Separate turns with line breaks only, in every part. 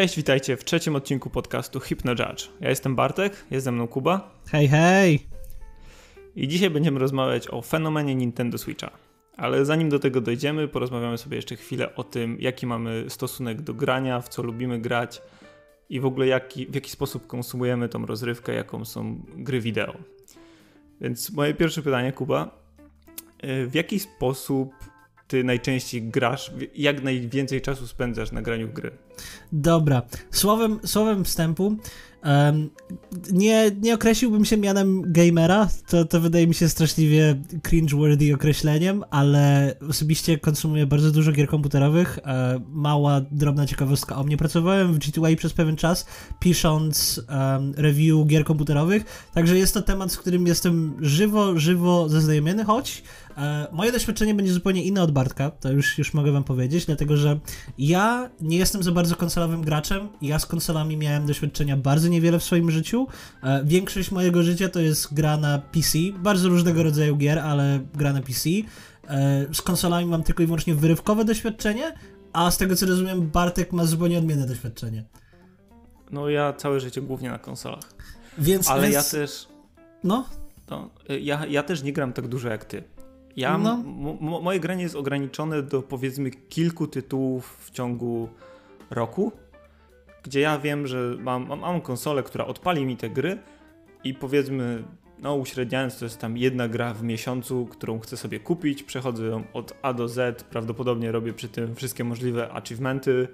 Cześć, witajcie w trzecim odcinku podcastu Hypno Judge. Ja jestem Bartek, jest ze mną Kuba.
Hej, hej!
I dzisiaj będziemy rozmawiać o fenomenie Nintendo Switcha. Ale zanim do tego dojdziemy, porozmawiamy sobie jeszcze chwilę o tym, jaki mamy stosunek do grania, w co lubimy grać i w ogóle jaki, w jaki sposób konsumujemy tą rozrywkę, jaką są gry wideo. Więc moje pierwsze pytanie, Kuba. E, w jaki sposób ty najczęściej grasz, jak najwięcej czasu spędzasz na graniu gry?
Dobra. Słowem, słowem wstępu, Um, nie, nie określiłbym się mianem gamera, to, to wydaje mi się straszliwie cringe-worthy określeniem, ale osobiście konsumuję bardzo dużo gier komputerowych. E, mała, drobna ciekawostka o mnie. Pracowałem w G2A przez pewien czas, pisząc um, review gier komputerowych, także jest to temat, z którym jestem żywo, żywo zaznajomiony, choć moje doświadczenie będzie zupełnie inne od Bartka, to już, już mogę wam powiedzieć, dlatego że ja nie jestem za bardzo konsolowym graczem, ja z konsolami miałem doświadczenia bardzo niewiele w swoim życiu. E, większość mojego życia to jest gra na PC, bardzo różnego rodzaju gier, ale gra na PC. E, z konsolami mam tylko i wyłącznie wyrywkowe doświadczenie, a z tego co rozumiem, Bartek ma zupełnie odmienne doświadczenie.
No ja całe życie głównie na konsolach.
Więc,
ale
więc...
ja też.
No.
no ja, ja też nie gram tak dużo jak ty. Ja, no. moje granie jest ograniczone do powiedzmy kilku tytułów w ciągu roku gdzie ja wiem, że mam, mam, mam konsolę, która odpali mi te gry i powiedzmy, no uśredniając, to jest tam jedna gra w miesiącu, którą chcę sobie kupić, przechodzę ją od A do Z, prawdopodobnie robię przy tym wszystkie możliwe achievementy,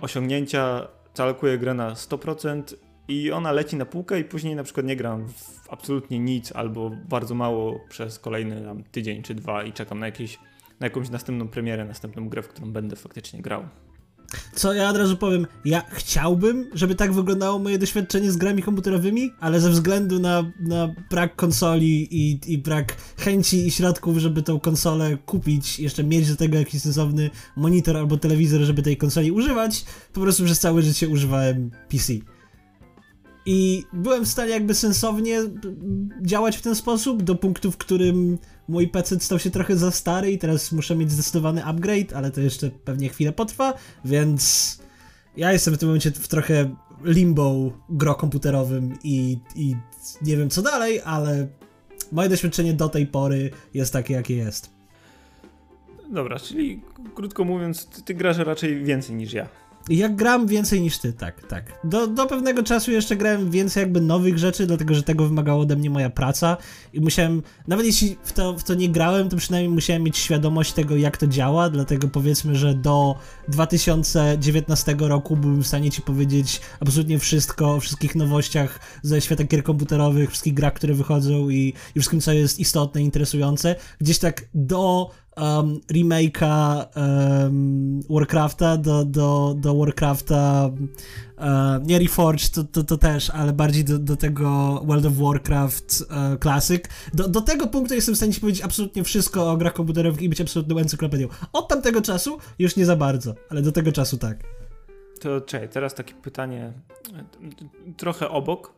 osiągnięcia, całkuję grę na 100% i ona leci na półkę i później na przykład nie gram w absolutnie nic albo bardzo mało przez kolejny tam, tydzień czy dwa i czekam na, jakieś, na jakąś następną premierę, następną grę, w którą będę faktycznie grał.
Co ja od razu powiem, ja chciałbym, żeby tak wyglądało moje doświadczenie z grami komputerowymi, ale ze względu na, na brak konsoli i, i brak chęci i środków, żeby tą konsolę kupić, jeszcze mieć do tego jakiś sensowny monitor albo telewizor, żeby tej konsoli używać, po prostu przez całe życie używałem PC. I byłem w stanie jakby sensownie działać w ten sposób do punktu, w którym mój PC stał się trochę za stary i teraz muszę mieć zdecydowany upgrade, ale to jeszcze pewnie chwilę potrwa, więc ja jestem w tym momencie w trochę limbo gro komputerowym i, i nie wiem co dalej, ale moje doświadczenie do tej pory jest takie, jakie jest.
Dobra, czyli krótko mówiąc, ty, ty grasz raczej więcej niż ja.
Ja gram więcej niż ty, tak, tak. Do, do pewnego czasu jeszcze grałem więcej jakby nowych rzeczy, dlatego że tego wymagała ode mnie moja praca i musiałem, nawet jeśli w to, w to nie grałem, to przynajmniej musiałem mieć świadomość tego, jak to działa, dlatego powiedzmy, że do 2019 roku byłem w stanie ci powiedzieć absolutnie wszystko o wszystkich nowościach ze świata gier komputerowych, wszystkich grach, które wychodzą i, i wszystkim, co jest istotne, interesujące. Gdzieś tak do um, remake'a um, Warcrafta do, do, do Warcrafta uh, nie Reforged to, to, to, też, ale bardziej do, do tego World of Warcraft uh, Classic. Do, do tego punktu jestem w stanie ci powiedzieć absolutnie wszystko o grach komputerowych i być absolutną encyklopedią. Od tamtego czasu już nie za bardzo, ale do tego czasu tak.
To czekaj, teraz takie pytanie trochę obok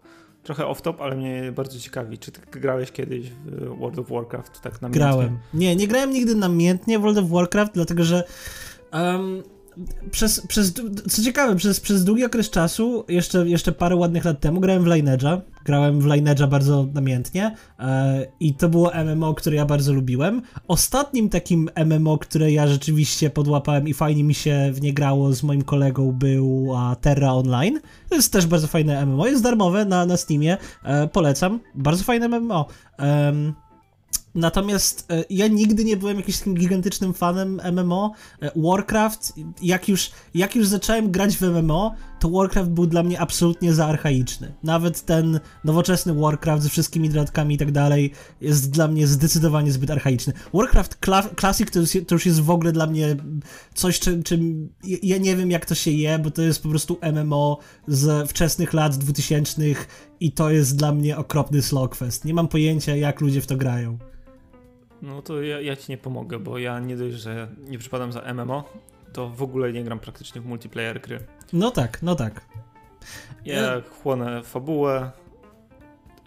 trochę off-top, ale mnie bardzo ciekawi. Czy ty grałeś kiedyś w World of Warcraft tak namiętnie?
Grałem. Nie, nie grałem nigdy namiętnie w World of Warcraft, dlatego że um, przez, przez, co ciekawe, przez, przez długi okres czasu, jeszcze, jeszcze parę ładnych lat temu, grałem w Lineage'a. Grałem w Lineage'a bardzo namiętnie e, i to było MMO, które ja bardzo lubiłem. Ostatnim takim MMO, które ja rzeczywiście podłapałem i fajnie mi się w nie grało z moim kolegą był Terra Online. To jest też bardzo fajne MMO, jest darmowe na, na Steamie, e, polecam. Bardzo fajne MMO. Um, Natomiast e, ja nigdy nie byłem jakimś takim gigantycznym fanem MMO. E, Warcraft, jak już, jak już zacząłem grać w MMO, to Warcraft był dla mnie absolutnie zaarchaiczny. Nawet ten nowoczesny Warcraft ze wszystkimi dodatkami i tak dalej jest dla mnie zdecydowanie zbyt archaiczny. Warcraft Cla Classic to, to, już jest w ogóle dla mnie coś, czym, czym ja nie wiem jak to się je, bo to jest po prostu MMO z wczesnych lat 2000 i to jest dla mnie okropny slogfest. Nie mam pojęcia jak ludzie w to grają.
No to ja, ja ci nie pomogę, bo ja nie dość, że nie przypadam za MMO, to w ogóle nie gram praktycznie w multiplayer gry.
No tak, no tak.
Ja chłonę fabułę,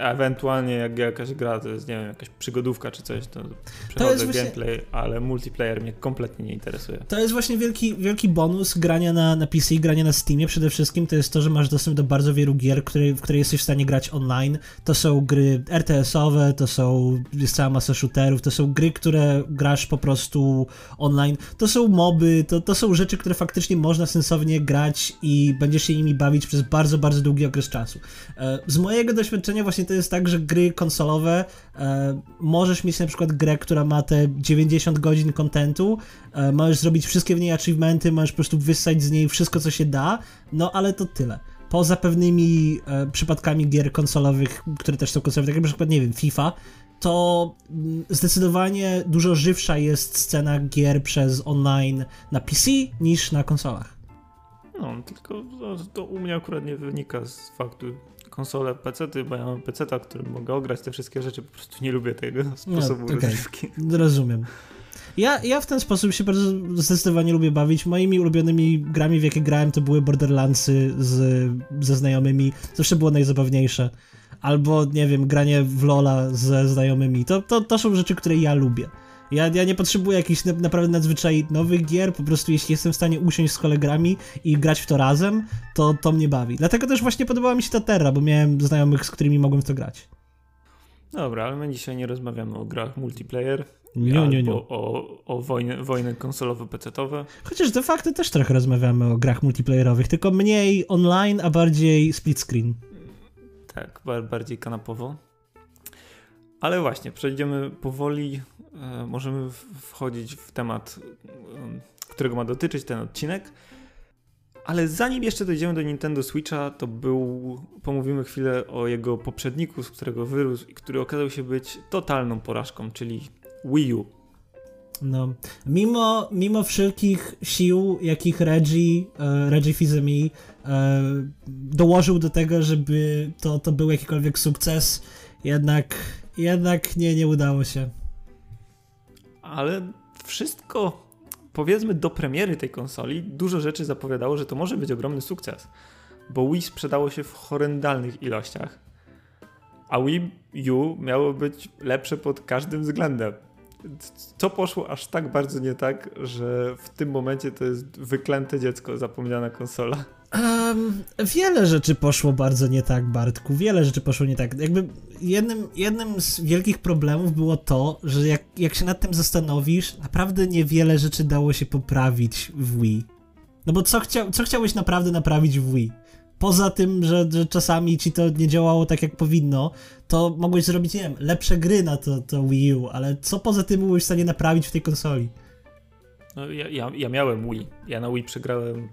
ewentualnie jak jakaś gra, to jest, nie wiem, jakaś przygodówka czy coś, to przechodzę to właśnie... gameplay, ale multiplayer mnie kompletnie nie interesuje.
To jest właśnie wielki, wielki bonus grania na, na PC, grania na Steamie przede wszystkim, to jest to, że masz dostęp do bardzo wielu gier, które, w które jesteś w stanie grać online. To są gry RTS-owe, to są, jest cała masa shooterów, to są gry, które grasz po prostu online, to są moby, to, to są rzeczy, które faktycznie można sensownie grać i będziesz się nimi bawić przez bardzo, bardzo długi okres czasu. E, z mojego doświadczenia właśnie to jest tak, że gry konsolowe e, możesz mieć na przykład grę, która ma te 90 godzin kontentu, e, możesz zrobić wszystkie w niej achievementy, możesz po prostu wyssać z niej wszystko, co się da, no ale to tyle. Poza pewnymi e, przypadkami gier konsolowych, które też są konsolowe, tak jak na przykład, nie wiem, FIFA, to mm, zdecydowanie dużo żywsza jest scena gier przez online na PC niż na konsolach.
No, tylko to, to u mnie akurat nie wynika z faktu konsole, pecety, bo ja mam peceta, którym mogę ograć te wszystkie rzeczy, po prostu nie lubię tego no, sposobu no, okay. rozrywki.
Rozumiem. Ja, ja w ten sposób się bardzo zdecydowanie lubię bawić. Moimi ulubionymi grami, w jakie grałem, to były Borderlandsy z, ze znajomymi. Zawsze było najzabawniejsze. Albo, nie wiem, granie w Lola ze znajomymi. To, to, to są rzeczy, które ja lubię. Ja, ja nie potrzebuję jakichś naprawdę nadzwyczaj nowych gier, po prostu jeśli jestem w stanie usiąść z kolegami i grać w to razem, to to mnie bawi. Dlatego też właśnie podobała mi się ta Terra, bo miałem znajomych, z którymi mogłem w to grać.
Dobra, ale my dzisiaj nie rozmawiamy o grach multiplayer.
Nie, nie, nie.
O, o wojny, wojny konsolowo-pecetowe.
Chociaż de facto też trochę rozmawiamy o grach multiplayerowych, tylko mniej online, a bardziej split screen.
Tak, bardziej kanapowo. Ale właśnie, przejdziemy powoli, e, możemy wchodzić w temat, e, którego ma dotyczyć ten odcinek. Ale zanim jeszcze dojdziemy do Nintendo Switcha, to był, pomówimy chwilę o jego poprzedniku, z którego wyrósł i który okazał się być totalną porażką, czyli Wii U.
No, mimo, mimo wszelkich sił, jakich Reggie, e, Reggie Fizemi dołożył do tego, żeby to, to był jakikolwiek sukces, jednak jednak nie, nie udało się.
Ale wszystko, powiedzmy do premiery tej konsoli, dużo rzeczy zapowiadało, że to może być ogromny sukces. Bo Wii sprzedało się w horrendalnych ilościach. A Wii U miało być lepsze pod każdym względem. Co poszło aż tak bardzo nie tak, że w tym momencie to jest wyklęte dziecko, zapomniana konsola?
Um, wiele rzeczy poszło bardzo nie tak, Bartku. Wiele rzeczy poszło nie tak. Jakby jednym, jednym z wielkich problemów było to, że jak, jak się nad tym zastanowisz, naprawdę niewiele rzeczy dało się poprawić w Wii. No bo co, chcia, co chciałeś naprawdę naprawić w Wii? Poza tym, że, że czasami ci to nie działało tak jak powinno, to mogłeś zrobić, nie wiem, lepsze gry na to, to Wii U, ale co poza tym byłeś w stanie naprawić w tej konsoli?
No, ja, ja, ja miałem Wii. Ja na Wii przegrałem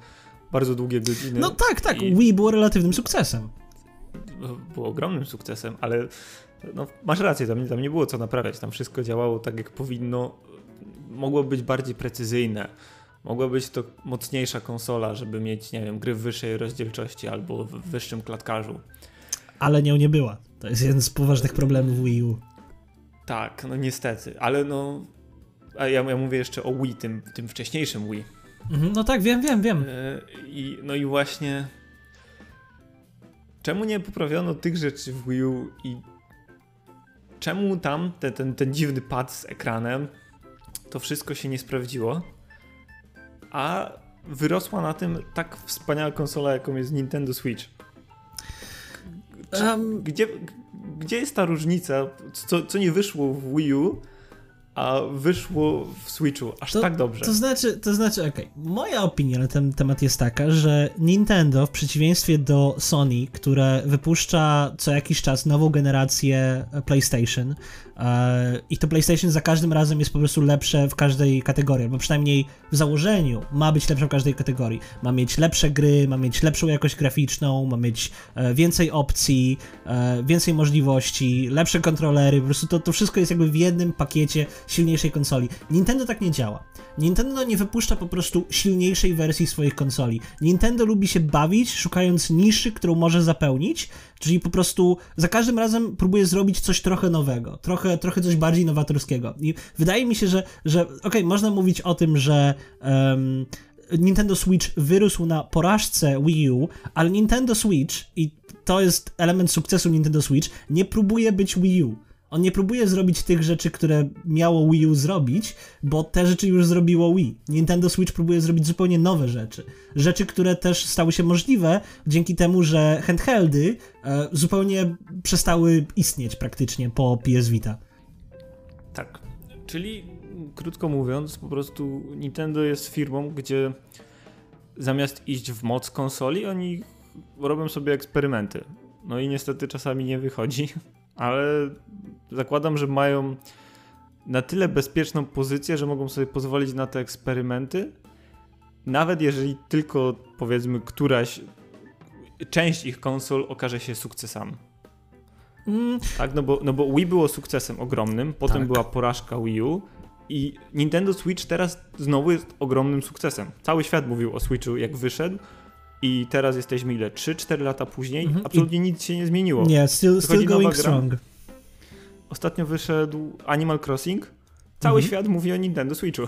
bardzo długie godziny.
No tak, tak. I... Wii było relatywnym sukcesem.
Było ogromnym sukcesem, ale no, masz rację, tam, tam nie było co naprawiać. Tam wszystko działało tak, jak powinno. Mogło być bardziej precyzyjne. Mogła być to mocniejsza konsola, żeby mieć, nie wiem, gry w wyższej rozdzielczości albo w wyższym klatkarzu.
Ale nią nie była. To jest jeden z poważnych problemów Wii U.
Tak, no niestety, ale no. A ja, ja mówię jeszcze o Wii, tym, tym wcześniejszym Wii
no tak, wiem, wiem, wiem.
E, I, no i właśnie czemu nie poprawiono tych rzeczy w Wii U i czemu tam ten, ten, ten dziwny pad z ekranem to wszystko się nie sprawdziło, a wyrosła na tym tak wspaniała konsola, jaką jest Nintendo Switch. um... gdzie, gdzie jest ta różnica, co, co nie wyszło w Wii U, a wyszło w Switchu aż
to,
tak dobrze.
To znaczy, to znaczy, okej, okay. moja opinia na ten temat jest taka, że Nintendo w przeciwieństwie do Sony, które wypuszcza co jakiś czas nową generację PlayStation, i to PlayStation za każdym razem jest po prostu lepsze w każdej kategorii, bo przynajmniej w założeniu ma być lepsze w każdej kategorii. Ma mieć lepsze gry, ma mieć lepszą jakość graficzną, ma mieć e, więcej opcji, e, więcej możliwości, lepsze kontrolery, po prostu to, to wszystko jest jakby w jednym pakiecie silniejszej konsoli. Nintendo tak nie działa. Nintendo nie wypuszcza po prostu silniejszej wersji swoich konsoli. Nintendo lubi się bawić, szukając niszy, którą może zapełnić, czyli po prostu za każdym razem próbuje zrobić coś trochę nowego, trochę, trochę coś bardziej nowatorskiego. I wydaje mi się, że, że okej, okay, można mówić o tym, że um, Nintendo Switch wyrósł na porażce Wii U, ale Nintendo Switch, i to jest element sukcesu Nintendo Switch, nie próbuje być Wii U. On nie próbuje zrobić tych rzeczy, które miało Wii U zrobić, bo te rzeczy już zrobiło Wii. Nintendo Switch próbuje zrobić zupełnie nowe rzeczy. Rzeczy, które też stały się możliwe dzięki temu, że handheldy e, zupełnie przestały istnieć praktycznie po PS Vita.
Tak. Czyli krótko mówiąc, po prostu Nintendo jest firmą, gdzie zamiast iść w moc konsoli, oni robią sobie eksperymenty. No i niestety czasami nie wychodzi, ale zakładam, że mają na tyle bezpieczną pozycję, że mogą sobie pozwolić na te eksperymenty, nawet jeżeli tylko powiedzmy któraś część ich konsol okaże się sukcesami. Mm. Tak, no bo, no bo Wii było sukcesem ogromnym, potem tak. była porażka Wii U i Nintendo Switch teraz znowu jest ogromnym sukcesem. Cały świat mówił o Switchu jak wyszedł i teraz jesteśmy ile? 3-4 lata później? Mm -hmm. Absolutnie I... nic się nie zmieniło.
Nie, still, still going strong.
Ostatnio wyszedł Animal Crossing. Cały mm -hmm. świat mówi o Nintendo Switchu.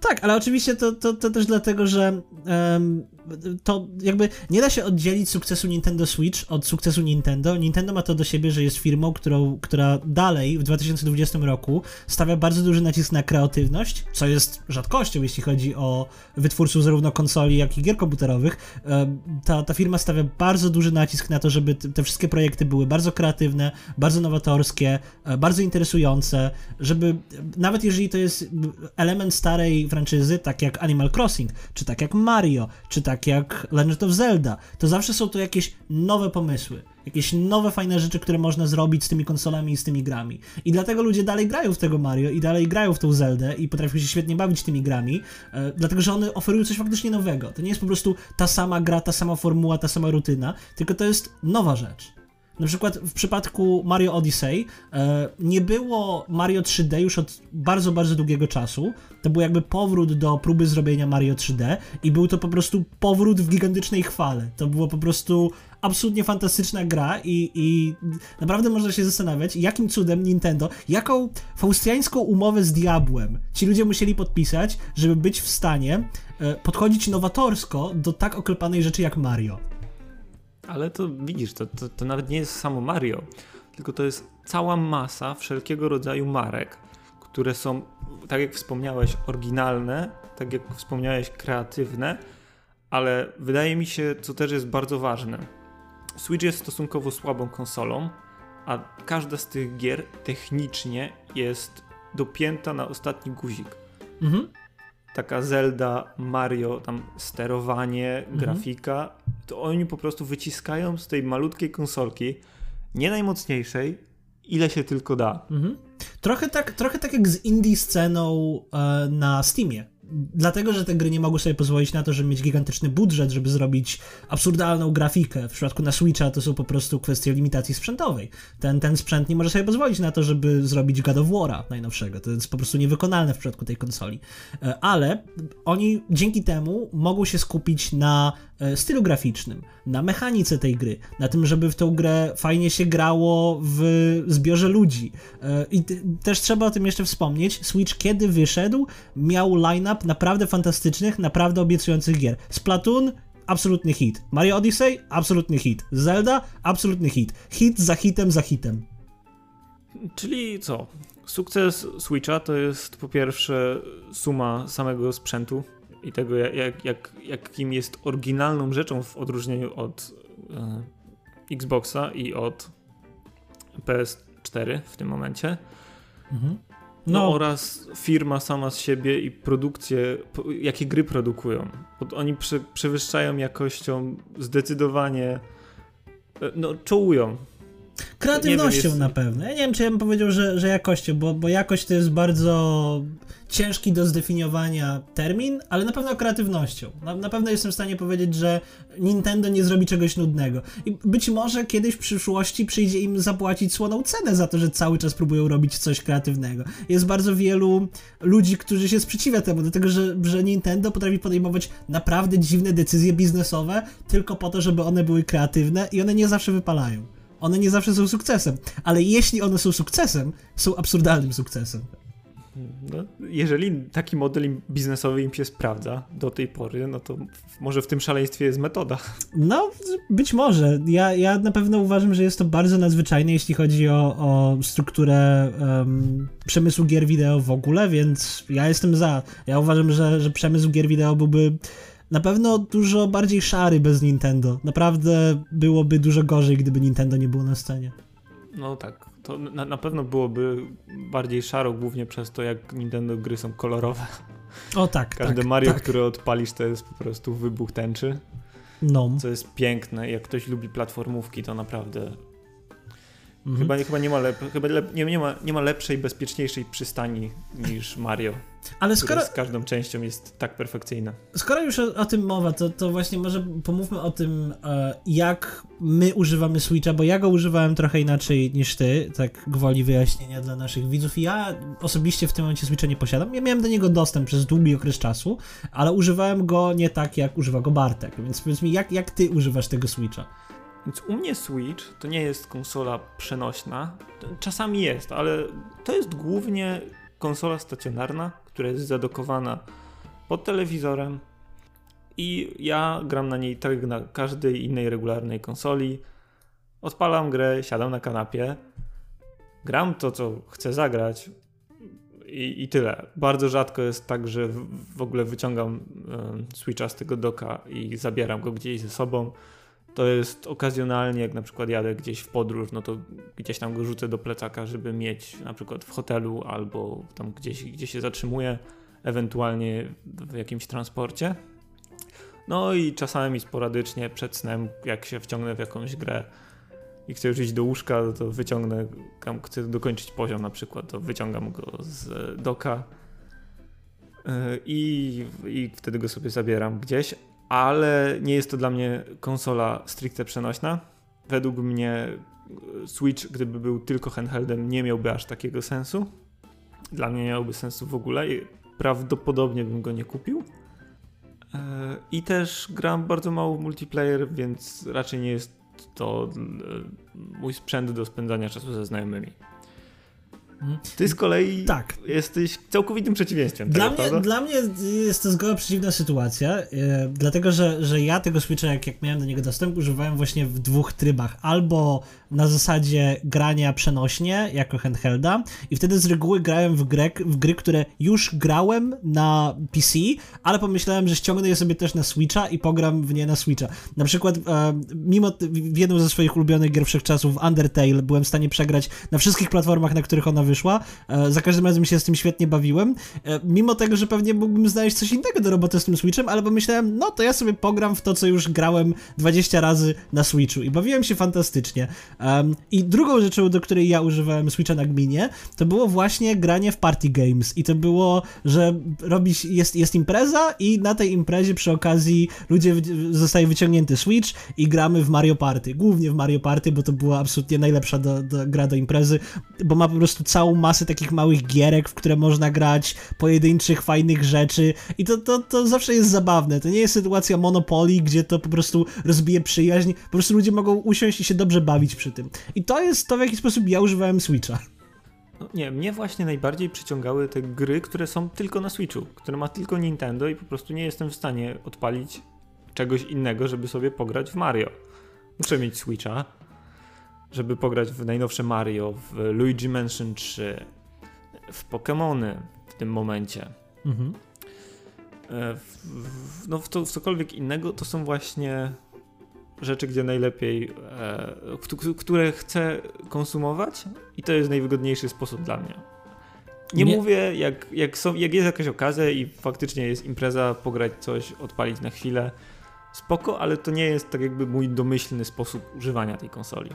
Tak, ale oczywiście to, to, to też dlatego, że um, to jakby nie da się oddzielić sukcesu Nintendo Switch od sukcesu Nintendo. Nintendo ma to do siebie, że jest firmą, którą, która dalej w 2020 roku stawia bardzo duży nacisk na kreatywność, co jest rzadkością, jeśli chodzi o wytwórców zarówno konsoli, jak i gier komputerowych. Ta, ta firma stawia bardzo duży nacisk na to, żeby te wszystkie projekty były bardzo kreatywne, bardzo nowatorskie, e, bardzo interesujące, żeby nawet jeżeli to jest element starej franczyzy, tak jak Animal Crossing, czy tak jak Mario, czy tak tak jak Legend of Zelda, to zawsze są to jakieś nowe pomysły, jakieś nowe fajne rzeczy, które można zrobić z tymi konsolami i z tymi grami. I dlatego ludzie dalej grają w tego Mario i dalej grają w tą Zeldę i potrafią się świetnie bawić tymi grami, e, dlatego że one oferują coś faktycznie nowego. To nie jest po prostu ta sama gra, ta sama formuła, ta sama rutyna, tylko to jest nowa rzecz. Na przykład w przypadku Mario Odyssey e, nie było Mario 3D już od bardzo, bardzo długiego czasu. To był jakby powrót do próby zrobienia Mario 3D i był to po prostu powrót w gigantycznej chwale. To było po prostu absolutnie fantastyczna gra i, i naprawdę można się zastanawiać, jakim cudem Nintendo, jaką faustiańską umowę z diabłem ci ludzie musieli podpisać, żeby być w stanie e, podchodzić nowatorsko do tak oklepanej rzeczy jak Mario.
Ale to widzisz, to, to, to nawet nie jest samo Mario, tylko to jest cała masa wszelkiego rodzaju marek, które są, tak jak wspomniałeś, oryginalne, tak jak wspomniałeś, kreatywne, ale wydaje mi się, co też jest bardzo ważne. Switch jest stosunkowo słabą konsolą, a każda z tych gier technicznie jest dopięta na ostatni guzik. Mhm taka Zelda, Mario, tam sterowanie, mhm. grafika, to oni po prostu wyciskają z tej malutkiej konsolki, nie najmocniejszej, ile się tylko da. Mhm.
Trochę, tak, trochę tak jak z indie sceną e, na Steamie dlatego, że te gry nie mogły sobie pozwolić na to, żeby mieć gigantyczny budżet, żeby zrobić absurdalną grafikę. W przypadku na Switcha to są po prostu kwestie limitacji sprzętowej. Ten, ten sprzęt nie może sobie pozwolić na to, żeby zrobić God of War'a najnowszego. To jest po prostu niewykonalne w przypadku tej konsoli. E, ale oni dzięki temu mogą się skupić na stylu graficznym, na mechanice tej gry, na tym, żeby w tą grę fajnie się grało w zbiorze ludzi. E, I też trzeba o tym jeszcze wspomnieć. Switch kiedy wyszedł, miał line-up naprawdę fantastycznych, naprawdę obiecujących gier. Splatoon absolutny hit. Mario Odyssey absolutny hit. Zelda absolutny hit. Hit za hitem za hitem.
Czyli co? Sukces Switcha to jest po pierwsze suma samego sprzętu i tego, jak, jak, jakim jest oryginalną rzeczą w odróżnieniu od e, Xboxa i od PS4 w tym momencie. Mhm. No, no, oraz firma sama z siebie i produkcje, jakie gry produkują. Bo oni prze, przewyższają jakością zdecydowanie, e, no czołują
Kreatywnością wiem, jest... na pewno. Ja nie wiem, czy ja bym powiedział, że, że jakością, bo, bo jakość to jest bardzo ciężki do zdefiniowania termin, ale na pewno kreatywnością. Na, na pewno jestem w stanie powiedzieć, że Nintendo nie zrobi czegoś nudnego. I być może kiedyś w przyszłości przyjdzie im zapłacić słoną cenę za to, że cały czas próbują robić coś kreatywnego. Jest bardzo wielu ludzi, którzy się sprzeciwia temu, dlatego że, że Nintendo potrafi podejmować naprawdę dziwne decyzje biznesowe tylko po to, żeby one były kreatywne i one nie zawsze wypalają. One nie zawsze są sukcesem, ale jeśli one są sukcesem, są absurdalnym sukcesem.
No, jeżeli taki model biznesowy im się sprawdza do tej pory, no to może w tym szaleństwie jest metoda.
No, być może. Ja, ja na pewno uważam, że jest to bardzo nadzwyczajne, jeśli chodzi o, o strukturę um, przemysłu gier wideo w ogóle, więc ja jestem za. Ja uważam, że, że przemysł gier wideo byłby na pewno dużo bardziej szary bez Nintendo. Naprawdę byłoby dużo gorzej, gdyby Nintendo nie było na scenie.
No tak, to na, na pewno byłoby bardziej szaro, głównie przez to, jak Nintendo gry są kolorowe.
O tak,
Każde
tak,
Mario,
tak.
które odpalisz, to jest po prostu wybuch tęczy. No. Co jest piękne. Jak ktoś lubi platformówki, to naprawdę Mhm. Chyba, chyba, nie, ma lep, chyba lep, nie, nie, ma, nie ma lepszej, bezpieczniejszej przystani niż Mario. Ale skoro. Z każdą częścią jest tak perfekcyjna.
Skoro już o, o, tym mowa, to, to właśnie może pomówmy o tym, e, jak my używamy Switcha, bo ja go używałem trochę inaczej niż ty, tak gwoli wyjaśnienia dla naszych widzów. Ja osobiście w tym momencie Switcha nie posiadam. Ja miałem do niego dostęp przez długi okres czasu, ale używałem go nie tak, jak używa go Bartek. Więc powiedz mi, jak, jak ty używasz tego Switcha?
Więc u mnie Switch to nie jest konsola przenośna. Czasami jest, ale to jest głównie konsola stacjonarna, która jest zadokowana pod telewizorem. I ja gram na niej tak jak na każdej innej regularnej konsoli. Odpalam grę, siadam na kanapie, gram to, co chcę zagrać i, i tyle. Bardzo rzadko jest tak, że w, w ogóle wyciągam y, Switcha z tego doka i zabieram go gdzieś ze sobą to jest okazjonalnie, jak na przykład jadę gdzieś w podróż, no to gdzieś tam go rzucę do plecaka, żeby mieć na przykład w hotelu albo tam gdzieś, gdzie się zatrzymuję, ewentualnie w jakimś transporcie. No i czasami sporadycznie przed snem, jak się wciągnę w jakąś grę i chcę już iść do łóżka, to wyciągnę, chcę dokończyć poziom na przykład, to wyciągam go z doka yy, i, i wtedy go sobie zabieram gdzieś, ale nie jest to dla mnie konsola stricte przenośna. Według mnie e, Switch, gdyby był tylko handheldem, nie miałby aż takiego sensu. Dla mnie nie miałby sensu w ogóle i prawdopodobnie bym go nie kupił. E, I też gram bardzo mało w multiplayer, więc raczej nie jest to e, mój sprzęt do spędzania czasu ze znajomymi. Ty z kolei tak. jesteś całkowitym przeciwieństwem.
Dla,
tego,
mnie, dla mnie jest to zgoła przeciwna sytuacja, yy, dlatego że, że ja tego Switcha, jak, jak miałem do niego dostęp, używałem właśnie w dwóch trybach. Albo na zasadzie grania przenośnie, jako handhelda, i wtedy z reguły grałem w, grę, w gry, które już grałem na PC, ale pomyślałem, że ściągnę je sobie też na Switcha i pogram w nie na Switcha. Na przykład, e, mimo w jedną ze swoich ulubionych gier wszechczasów, Undertale, byłem w stanie przegrać na wszystkich platformach, na których ona wyszła. E, za każdym razem się z tym świetnie bawiłem. E, mimo tego, że pewnie mógłbym znaleźć coś innego do roboty z tym Switchem, ale pomyślałem, no to ja sobie pogram w to, co już grałem 20 razy na Switchu i bawiłem się fantastycznie. I drugą rzeczą, do której ja używałem Switcha na gminie, to było właśnie granie w party games. I to było, że robić, jest, jest impreza i na tej imprezie przy okazji ludzie zostaje wyciągnięty Switch i gramy w Mario Party. Głównie w Mario Party, bo to była absolutnie najlepsza do, do, gra do imprezy, bo ma po prostu całą masę takich małych gierek, w które można grać, pojedynczych, fajnych rzeczy i to, to, to zawsze jest zabawne. To nie jest sytuacja Monopoly, gdzie to po prostu rozbije przyjaźń, po prostu ludzie mogą usiąść i się dobrze bawić przy tym. I to jest to, w jaki sposób ja używałem Switcha.
No nie, mnie właśnie najbardziej przyciągały te gry, które są tylko na Switchu, które ma tylko Nintendo i po prostu nie jestem w stanie odpalić czegoś innego, żeby sobie pograć w Mario. Muszę mieć Switcha, żeby pograć w najnowsze Mario, w Luigi Mansion 3, w Pokémony w tym momencie. Mhm. E, w, w, no w, to, w cokolwiek innego to są właśnie rzeczy, gdzie najlepiej, e, które chcę konsumować i to jest najwygodniejszy sposób dla mnie. Nie, nie, mówię, jak, jak, są, jak jest jakaś okazja i faktycznie jest impreza, pograć coś, odpalić na chwilę, spoko, ale to nie jest tak jakby mój domyślny sposób używania tej konsoli.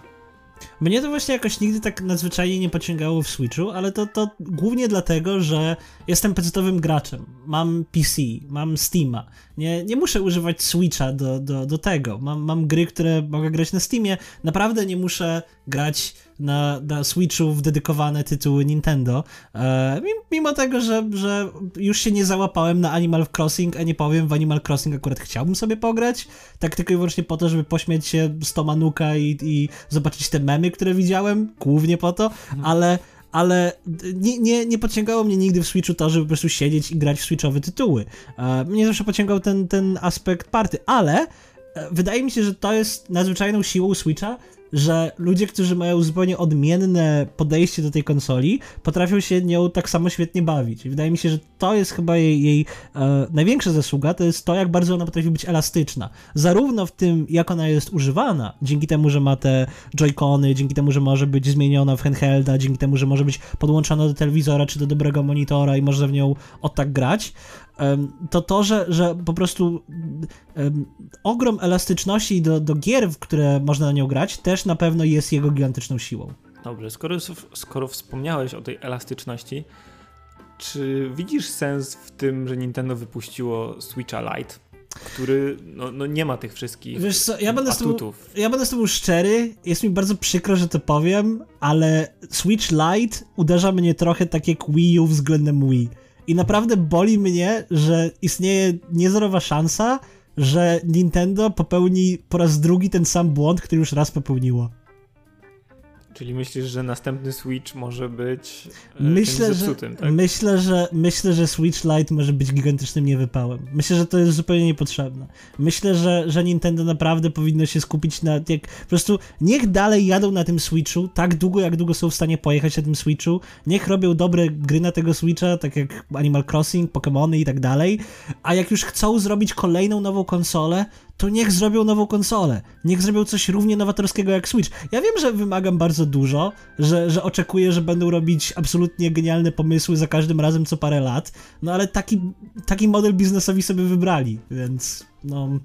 Mnie to właśnie jakoś nigdy tak nadzwyczajnie nie pociągało w Switchu, ale to, to głównie dlatego, że jestem pecetowym graczem. Mam PC, mam Steama. Nie, nie muszę używać Switcha do, do, do tego. Mam, mam gry, które mogę grać na Steamie. Naprawdę nie muszę grać na, na Switchu w dedykowane tytuły Nintendo. E, mimo tego, że, że już się nie załapałem na Animal Crossing, a nie powiem, w Animal Crossing akurat chciałbym sobie pograć, tak tylko i wyłącznie po to, żeby pośmiać się z Tomanuka i, i zobaczyć te memy, które widziałem, głównie po to, mhm. ale ale nie, nie, nie pociągało mnie nigdy w Switchu to, żeby po prostu siedzieć i grać w Switchowe tytuły. E, mnie zawsze pociągał ten, ten aspekt party, ale e, wydaje mi się, że to jest nadzwyczajną siłą Switcha, że ludzie, którzy mają zupełnie odmienne podejście do tej konsoli, potrafią się nią tak samo świetnie bawić. I wydaje mi się, że to jest chyba jej, jej e, największa zasługa, to jest to, jak bardzo ona potrafi być elastyczna. Zarówno w tym, jak ona jest używana, dzięki temu, że ma te joycony, dzięki temu, że może być zmieniona w handhelda, dzięki temu, że może być podłączona do telewizora czy do dobrego monitora i można w nią od tak grać, to to, że, że po prostu ogrom elastyczności do, do gier, w które można na nią grać, też na pewno jest jego gigantyczną siłą.
Dobrze, skoro, skoro wspomniałeś o tej elastyczności, czy widzisz sens w tym, że Nintendo wypuściło Switcha Lite? który no, no, nie ma tych wszystkich Wiesz co, ja będę, atutów.
Z tobą, ja będę z tobą szczery, jest mi bardzo przykro, że to powiem, ale Switch Lite uderza mnie trochę tak jak Wii U względem Wii. I naprawdę boli mnie, że istnieje niezerowa szansa, że Nintendo popełni po raz drugi ten sam błąd, który już raz popełniło.
Czyli myślisz, że następny Switch może być e, myślę, zepsutym,
że, tak? Myślę, że myślę, że Switch Lite może być gigantycznym niewypałem. Myślę, że to jest zupełnie niepotrzebne. Myślę, że, że Nintendo naprawdę powinno się skupić na jak po prostu niech dalej jadą na tym Switchu tak długo, jak długo są w stanie pojechać na tym Switchu. Niech robią dobre gry na tego Switcha, tak jak Animal Crossing, Pokémony i tak dalej. A jak już chcą zrobić kolejną nową konsolę, to niech zrobią nową konsolę. Niech zrobią coś równie nowatorskiego jak Switch. Ja wiem, że wymagam bardzo dużo, że, że oczekuję, że będą robić absolutnie genialne pomysły za każdym razem co parę lat, no ale taki, taki model biznesowi sobie wybrali, więc no...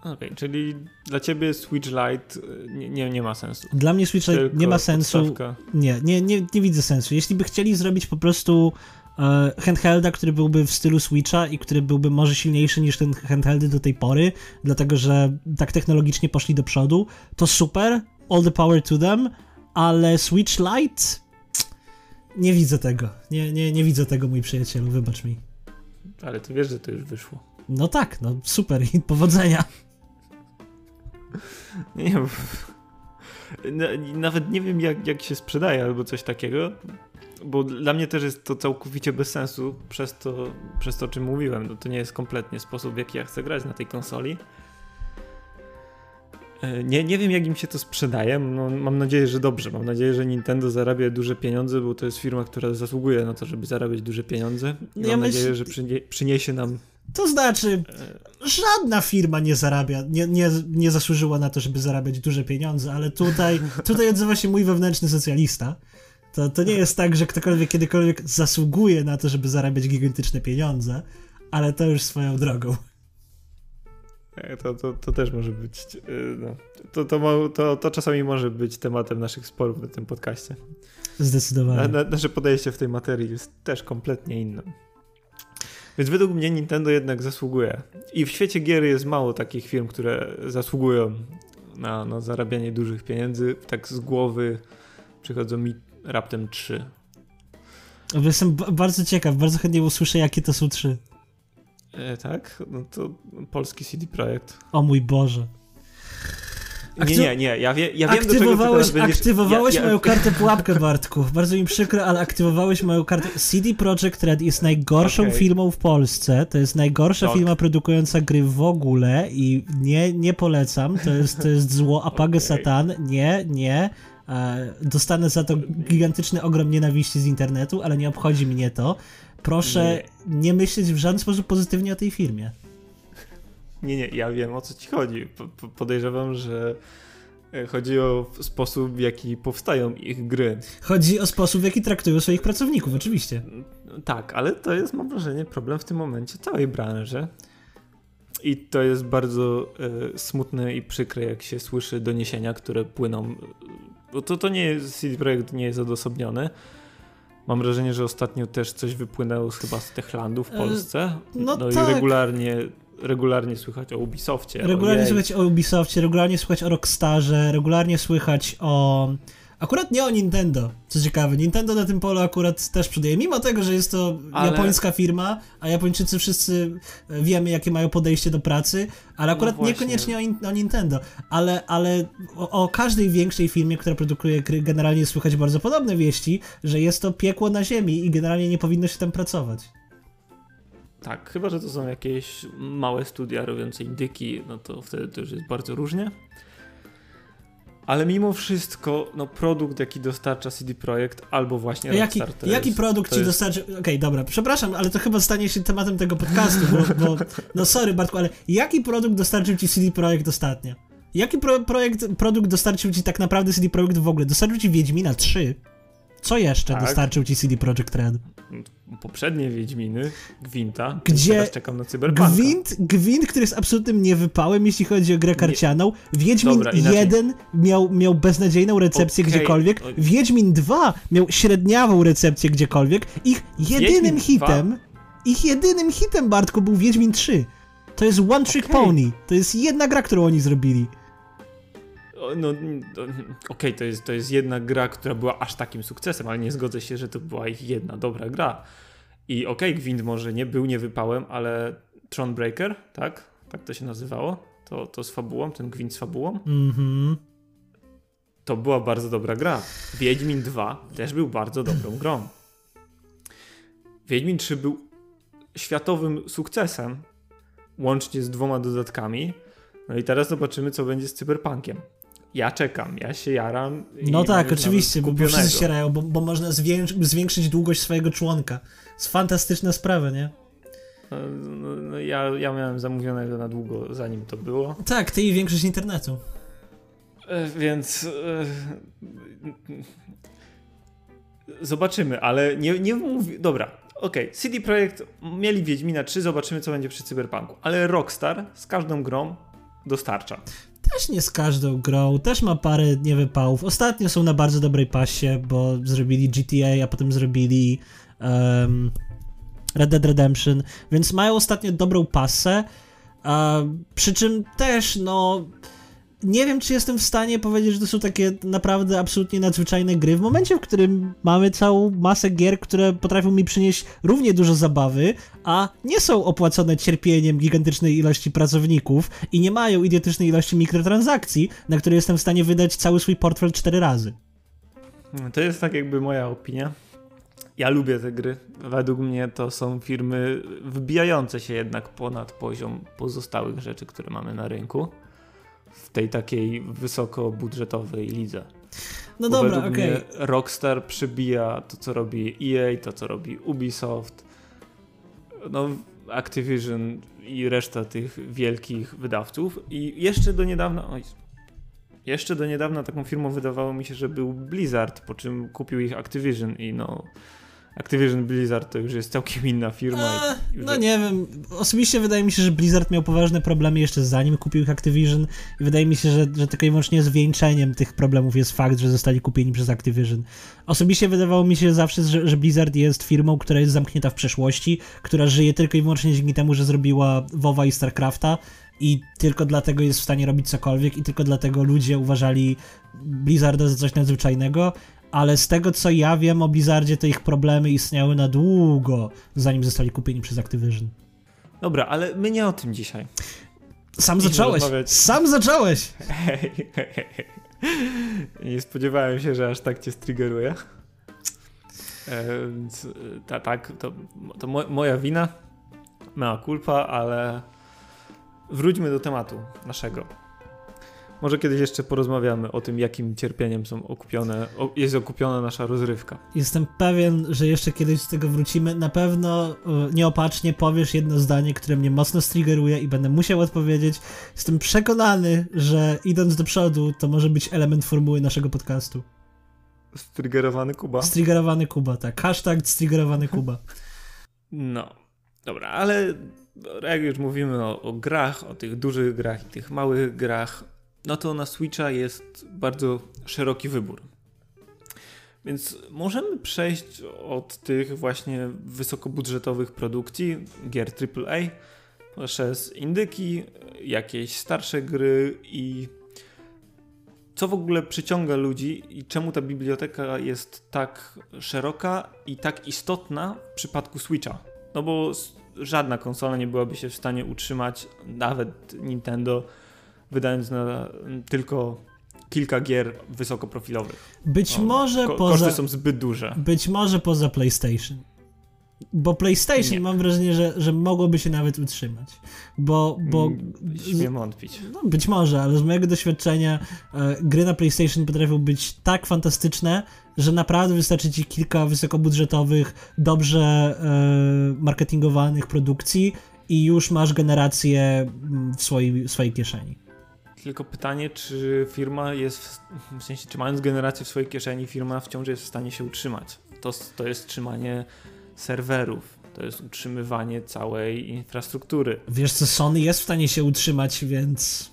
Okej, okay, czyli dla ciebie Switch Lite nie, nie, nie ma sensu.
Dla mnie Switch Lite nie ma sensu. Nie, nie, nie, nie widzę sensu. Jeśli by chcieli zrobić po prostu handhelda, który byłby w stylu Switcha i który byłby może silniejszy niż ten handheldy do tej pory, dlatego że tak technologicznie poszli do przodu, to super, all the power to them, ale Switch Lite nie widzę tego. Nie, nie, nie widzę tego, mój przyjacielu, wybacz mi.
Ale ty wiesz, że to już wyszło.
No tak, no super i powodzenia.
Nie, bo... Nawet nie wiem, jak, jak się sprzedaje albo coś takiego bo dla mnie też jest to całkowicie bez sensu przez to, przez to o czym mówiłem. No to nie jest kompletnie sposób, w jaki ja chcę grać na tej konsoli. E, nie, nie wiem, jak im się to sprzedaje. No, mam nadzieję, że dobrze. Mam nadzieję, że Nintendo zarabia duże pieniądze, bo to jest firma, która zasługuje na to, żeby zarabiać duże pieniądze. I ja mam myśl... nadzieję, że przynie, przyniesie nam.
To znaczy, e, żadna firma nie zarabia, nie, nie, nie zasłużyła na to, żeby zarabiać duże pieniądze, ale tutaj, tutaj odzywa się mój wewnętrzny socjalista. To, to nie jest tak, że ktokolwiek kiedykolwiek zasługuje na to, żeby zarabiać gigantyczne pieniądze, ale to już swoją drogą.
E, to, to, to też może być. E, no, to, to, to, to czasami może być tematem naszych sporów na tym podcaście.
Zdecydowanie.
Na, nasze podejście w tej materii jest też kompletnie inne. Więc według mnie Nintendo jednak zasługuje. I w świecie gier jest mało takich firm, które zasługują na, na zarabianie dużych pieniędzy. Tak z głowy przychodzą mi raptem trzy.
Jestem bardzo ciekaw, bardzo chętnie usłyszę, jakie to są trzy.
E, tak? No to polski CD Projekt.
O mój Boże.
Nie, nie, nie, ja, wie, ja wiem,
do czego będziesz... Aktywowałeś ja, ja... moją kartę pułapkę, Bartku. Bardzo mi przykro, ale aktywowałeś moją kartę. CD Projekt Red jest najgorszą okay. firmą w Polsce. To jest najgorsza tak. firma produkująca gry w ogóle i nie, nie polecam. To jest, to jest zło Apage okay. Satan. Nie, nie. E, dostanę za to gigantyczny ogrom nienawiści z internetu, ale nie obchodzi mnie to. Proszę nie, nie myśleć w żaden sposób pozytywnie o tej firmie.
Nie, nie, ja wiem o co ci chodzi. podejrzewam, że e, chodzi o sposób, w jaki powstają ich gry.
Chodzi o sposób, w jaki traktują swoich pracowników, oczywiście.
Tak, ale to jest, mam wrażenie, problem w tym momencie całej branży. I to jest bardzo y, smutne i przykre, jak się słyszy doniesienia, które płyną bo to, to nie jest, CD Projekt nie jest odosobniony. Mam wrażenie, że ostatnio też coś wypłynęło chyba z Techlandu w e, Polsce. No, no tak. i regularnie, regularnie słychać o Ubisoftie.
Regularnie o słychać o Ubisoftie, regularnie słychać o Rockstarze, regularnie słychać o Akurat nie o Nintendo, co ciekawe. Nintendo na tym polu akurat też przoduje, mimo tego, że jest to ale... japońska firma, a Japończycy wszyscy wiemy, jakie mają podejście do pracy, ale akurat no niekoniecznie o, o, Nintendo. Ale, ale o, o, każdej większej firmie, która produkuje gry, generalnie słychać bardzo podobne wieści, że jest to piekło na ziemi i generalnie nie powinno się tam pracować.
Tak, chyba, że to są jakieś małe studia robiące indyki, no to wtedy to już jest bardzo różnie. Ale mimo wszystko, no produkt, jaki dostarcza CD Projekt, albo właśnie
jaki,
Rockstar,
Jaki jest, produkt ci jest... dostarczy... Okej, okay, dobra, przepraszam, ale to chyba stanie się tematem tego podcastu, bo, bo, no sorry Bartku, ale jaki produkt dostarczył ci CD Projekt ostatnio? Jaki pro, projekt, produkt dostarczył ci tak naprawdę CD Projekt w ogóle? Dostarczył ci Wiedźmina 3? Co jeszcze tak. dostarczył ci CD Projekt Red?
Poprzednie Wiedźminy, Gwinta, gdzie teraz czekam na Cyberpunka.
Gwint, Gwint, który jest absolutnym niewypałem, jeśli chodzi o grę karcianą. Wiedźmin Dobra, 1 miał, miał beznadziejną recepcję okay. gdziekolwiek. Wiedźmin 2 miał średniawą recepcję gdziekolwiek. Ich jedynym Wiedźmin hitem, 2? ich jedynym hitem, Bartku, był Wiedźmin 3. To jest One Trick okay. Pony. To jest jedna gra, którą oni zrobili
no, okej, okay, to, jest, to jest jedna gra, która była aż takim sukcesem, ale nie zgodzę się, że to była ich jedna dobra gra. I okej, okay, Gwint może nie był niewypałem, ale Thronebreaker, tak? Tak to się nazywało? To, to z fabułą, ten Gwint z fabułą? Mhm. To była bardzo dobra gra. Wiedźmin 2 też był bardzo dobrą grą. Wiedźmin 3 był światowym sukcesem, łącznie z dwoma dodatkami. No i teraz zobaczymy, co będzie z Cyberpunkiem ja czekam, ja się jaram.
No tak, oczywiście, bo wszyscy się jarają, bo, bo można zwiększyć długość swojego członka. Jest fantastyczna sprawa, nie?
No, no, no, ja, ja miałem zamówionego na długo, zanim to było.
Tak, ty i większość internetu.
E, więc e, zobaczymy, ale nie, nie mówię. Dobra, okej. Okay. CD Projekt mieli Wiedźmina 3, zobaczymy co będzie przy Cyberpunku. Ale Rockstar z każdą grą dostarcza
też nie z każdą grą, też ma parę niewypałów. Ostatnio są na bardzo dobrej pasie, bo zrobili GTA, a potem zrobili um, Red Dead Redemption, więc mają ostatnio dobrą pasę. Uh, przy czym też, no nie wiem, czy jestem w stanie powiedzieć, że to są takie naprawdę absolutnie nadzwyczajne gry. W momencie, w którym mamy całą masę gier, które potrafią mi przynieść równie dużo zabawy, a nie są opłacone cierpieniem gigantycznej ilości pracowników i nie mają idiotycznej ilości mikrotransakcji, na które jestem w stanie wydać cały swój portfel cztery razy.
To jest tak jakby moja opinia. Ja lubię te gry. Według mnie to są firmy wbijające się jednak ponad poziom pozostałych rzeczy, które mamy na rynku w tej takiej wysokobudżetowej lidze.
No Bo dobra, okej. Okay.
Rockstar przybija to, co robi EA, to, co robi Ubisoft, no Activision i reszta tych wielkich wydawców. I jeszcze do niedawna, oj, jeszcze do niedawna taką firmą wydawało mi się, że był Blizzard, po czym kupił ich Activision i no Activision Blizzard to już jest całkiem inna firma.
Eee, no nie wiem, osobiście wydaje mi się, że Blizzard miał poważne problemy jeszcze zanim kupił ich Activision i wydaje mi się, że, że tylko i wyłącznie zwieńczeniem tych problemów jest fakt, że zostali kupieni przez Activision. Osobiście wydawało mi się zawsze, że, że Blizzard jest firmą, która jest zamknięta w przeszłości, która żyje tylko i wyłącznie dzięki temu, że zrobiła WoWa i StarCrafta i tylko dlatego jest w stanie robić cokolwiek i tylko dlatego ludzie uważali Blizzarda za coś nadzwyczajnego, ale z tego co ja wiem o Blizzardzie, to ich problemy istniały na długo, zanim zostali kupieni przez Activision.
Dobra, ale my nie o tym dzisiaj.
Sam zacząłeś. Sam zacząłeś. Hej, hej,
hej. Nie spodziewałem się, że aż tak cię striggeruje. E, ta, tak, to, to moja wina, mała kulpa, ale wróćmy do tematu naszego. Może kiedyś jeszcze porozmawiamy o tym, jakim cierpieniem są okupione, jest okupiona nasza rozrywka.
Jestem pewien, że jeszcze kiedyś z tego wrócimy. Na pewno e, nieopatrznie powiesz jedno zdanie, które mnie mocno striggeruje i będę musiał odpowiedzieć. Jestem przekonany, że idąc do przodu, to może być element formuły naszego podcastu.
Striggerowany Kuba.
Striggerowany Kuba, tak. Hashtag striggerowany Kuba.
No, dobra, ale jak już mówimy o, o grach, o tych dużych grach i tych małych grach, no to na Switcha jest bardzo szeroki wybór. Więc możemy przejść od tych właśnie wysokobudżetowych produkcji, gier AAA, przez indyki, jakieś starsze gry i co w ogóle przyciąga ludzi i czemu ta biblioteka jest tak szeroka i tak istotna w przypadku Switcha. No bo żadna konsola nie byłaby się w stanie utrzymać, nawet Nintendo, wydając na tylko kilka gier wysokoprofilowych.
Być no, może ko
poza... Koszty są zbyt duże.
Być może poza PlayStation. Bo PlayStation nie. mam wrażenie, że, że mogłoby się nawet utrzymać. Bo. bo mm,
Śmiem wątpić.
No, być może, ale z mojego doświadczenia e, gry na PlayStation potrafią być tak fantastyczne, że naprawdę wystarczy ci kilka wysokobudżetowych, dobrze e, marketingowanych produkcji i już masz generację mm, w swojej, w swojej kieszeni.
Tylko pytanie, czy firma jest, w, w sensie, czy mając generację w swojej kieszeni, firma wciąż jest w stanie się utrzymać. To, to jest trzymanie serwerów, to jest utrzymywanie całej infrastruktury.
Wiesz co, Sony jest w stanie się utrzymać, więc...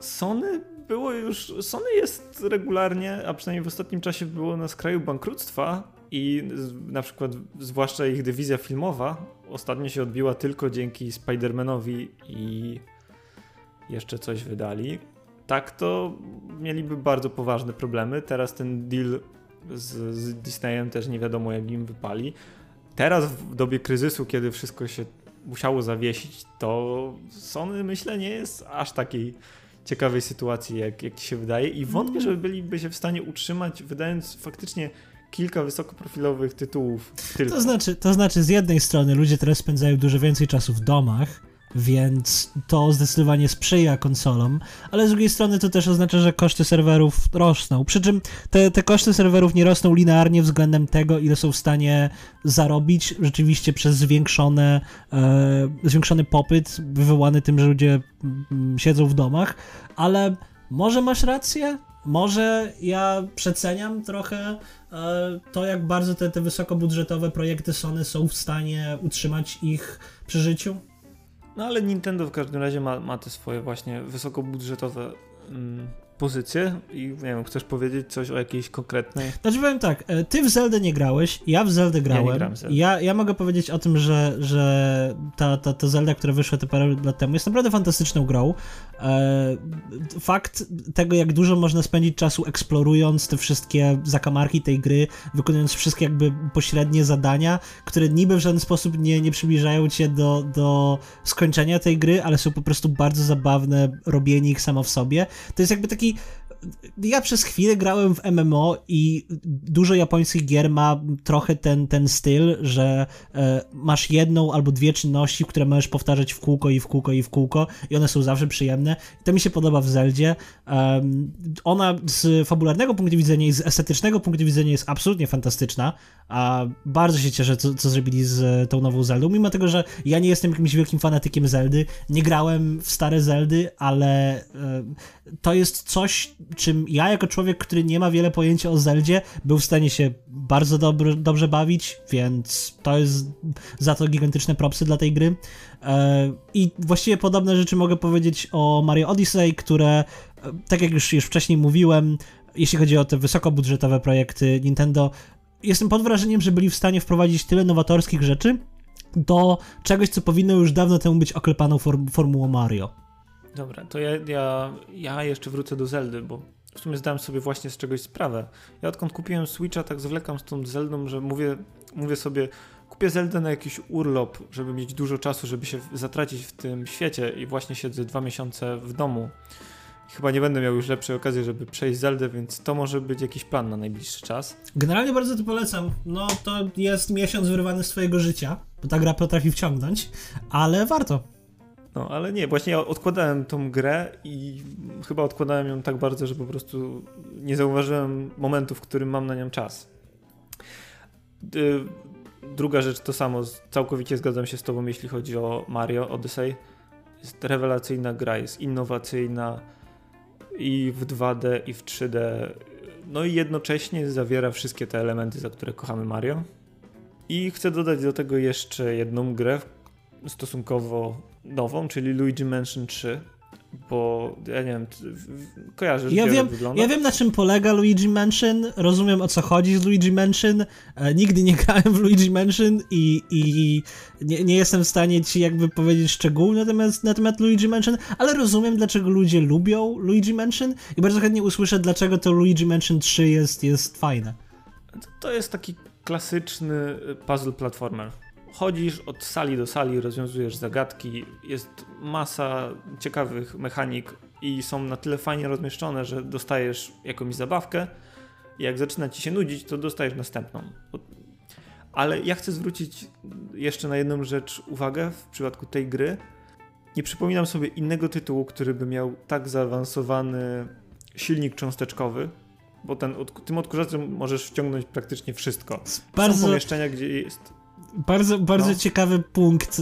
Sony było już, Sony jest regularnie, a przynajmniej w ostatnim czasie było na skraju bankructwa i na przykład zwłaszcza ich dywizja filmowa ostatnio się odbiła tylko dzięki Spider-Manowi i jeszcze coś wydali. Tak to mieliby bardzo poważne problemy. Teraz ten deal z, z Disneyem też nie wiadomo jak im wypali. Teraz w dobie kryzysu, kiedy wszystko się musiało zawiesić, to Sony myślę nie jest aż takiej ciekawej sytuacji, jak, jak się wydaje i wątpię, mm. żeby byliby się w stanie utrzymać, wydając faktycznie kilka wysokoprofilowych tytułów. Tylko.
To znaczy, to znaczy, z jednej strony ludzie teraz spędzają dużo więcej czasu w domach, więc to zdecydowanie sprzyja konsolom, ale z drugiej strony to też oznacza, że koszty serwerów rosną. Przy czym te, te koszty serwerów nie rosną linearnie względem tego, ile są w stanie zarobić rzeczywiście przez zwiększone, e, zwiększony popyt wywołany tym, że ludzie mm, siedzą w domach, ale może masz rację, może ja przeceniam trochę e, to, jak bardzo te, te wysokobudżetowe projekty Sony są w stanie utrzymać ich przy życiu.
No ale Nintendo w każdym razie ma, ma te swoje właśnie wysokobudżetowe mm, pozycję i nie wiem, chcesz powiedzieć coś o jakiejś konkretnej?
Znaczy powiem tak, e, ty w Zelda nie grałeś, ja w Zeldę grałem. Ja, ja, ja, mogę powiedzieć o tym, że, że ta, ta, ta Zelda, która wyszła te parę lat temu jest naprawdę fantastyczną grą. E, fakt tego, jak dużo można spędzić czasu eksplorując te wszystkie zakamarki tej gry, wykonując wszystkie jakby pośrednie zadania, które niby w żaden sposób nie, nie przybliżają cię do, do skończenia tej gry, ale są po prostu bardzo zabawne, robienie ich samo w sobie. To jest jakby taki ja przez chwilę grałem w MMO i dużo japońskich gier ma trochę ten, ten styl, że e, masz jedną albo dwie czynności, które możesz powtarzać w kółko i w kółko i w kółko i one są zawsze przyjemne. to mi się podoba w Zeldzie. Um, ona z fabularnego punktu widzenia i z estetycznego punktu widzenia jest absolutnie fantastyczna, a bardzo się cieszę, co, co zrobili z tą nową Zeldą, mimo tego, że ja nie jestem jakimś wielkim fanatykiem Zeldy, nie grałem w stare Zeldy, ale e, to jest coś, czym ja jako człowiek, który nie ma wiele pojęcia o Zeldzie, był w stanie się bardzo dobr, dobrze bawić, więc to jest za to gigantyczne propsy dla tej gry. E, I właściwie podobne rzeczy mogę powiedzieć o Mario Odyssey, które, e, tak jak już, już wcześniej mówiłem, jeśli chodzi o te wysokobudżetowe projekty Nintendo, jestem pod wrażeniem, że byli w stanie wprowadzić tyle nowatorskich rzeczy do czegoś, co powinno już dawno temu być oklepaną form formułą Mario.
Dobra, to ja, ja, ja jeszcze wrócę do Zeldy, bo w sumie zdałem sobie właśnie z czegoś sprawę. Ja odkąd kupiłem Switcha, tak zwlekam z tą Zeldą, że mówię, mówię sobie, kupię Zeldę na jakiś urlop, żeby mieć dużo czasu, żeby się zatracić w tym świecie i właśnie siedzę dwa miesiące w domu. Chyba nie będę miał już lepszej okazji, żeby przejść Zeldę, więc to może być jakiś plan na najbliższy czas.
Generalnie bardzo to polecam. No to jest miesiąc wyrwany z twojego życia, bo ta gra potrafi wciągnąć, ale warto.
No, ale nie, właśnie ja odkładałem tą grę i chyba odkładałem ją tak bardzo, że po prostu nie zauważyłem momentu, w którym mam na nią czas. Druga rzecz to samo, całkowicie zgadzam się z tobą, jeśli chodzi o Mario Odyssey. Jest rewelacyjna gra, jest innowacyjna i w 2D, i w 3D. No i jednocześnie zawiera wszystkie te elementy, za które kochamy Mario. I chcę dodać do tego jeszcze jedną grę, stosunkowo nową, czyli Luigi Mansion 3. bo ja nie wiem, kojarzysz,
ja wiem,
wygląda?
Ja wiem, na czym polega Luigi Mansion, rozumiem, o co chodzi z Luigi Mansion, e, nigdy nie grałem w Luigi Mansion i, i nie, nie, jestem w stanie ci jakby powiedzieć szczegółów na temat, na temat Luigi Mansion, ale rozumiem, dlaczego ludzie lubią Luigi Mansion i bardzo chętnie usłyszę, dlaczego to Luigi Mansion 3 jest, jest fajne.
To jest taki klasyczny y, puzzle platformer chodzisz od sali do sali, rozwiązujesz zagadki, jest masa ciekawych mechanik i są na tyle fajnie rozmieszczone, że dostajesz jakąś zabawkę jak zaczyna ci się nudzić, to dostajesz następną. Ale ja chcę zwrócić jeszcze na jedną rzecz uwagę w przypadku tej gry. Nie przypominam sobie innego tytułu, który by miał tak zaawansowany silnik cząsteczkowy, bo ten, tym odkurzaczem możesz wciągnąć praktycznie wszystko. Bardzo... Są pomieszczenia, gdzie jest
bardzo, bardzo no. ciekawy punkt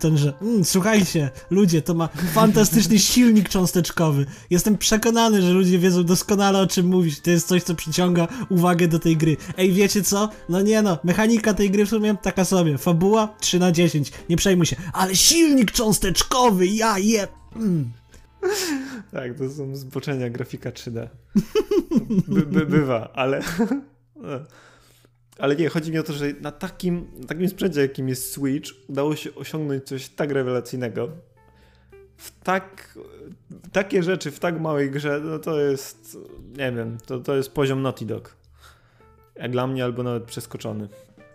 ten, że mm, słuchajcie, ludzie, to ma fantastyczny silnik cząsteczkowy. Jestem przekonany, że ludzie wiedzą doskonale o czym mówić. To jest coś, co przyciąga uwagę do tej gry. Ej, wiecie co? No nie no, mechanika tej gry w sumie taka sobie. Fabuła 3 na 10, nie przejmuj się. Ale silnik cząsteczkowy, ja je... Mm.
Tak, to są zboczenia grafika 3D. By, by, bywa, ale... Ale nie, chodzi mi o to, że na takim, na takim sprzęcie, jakim jest Switch, udało się osiągnąć coś tak rewelacyjnego. W tak, takie rzeczy w tak małej grze, no to jest, nie wiem, to, to jest poziom Naughty Dog. Jak dla mnie, albo nawet przeskoczony.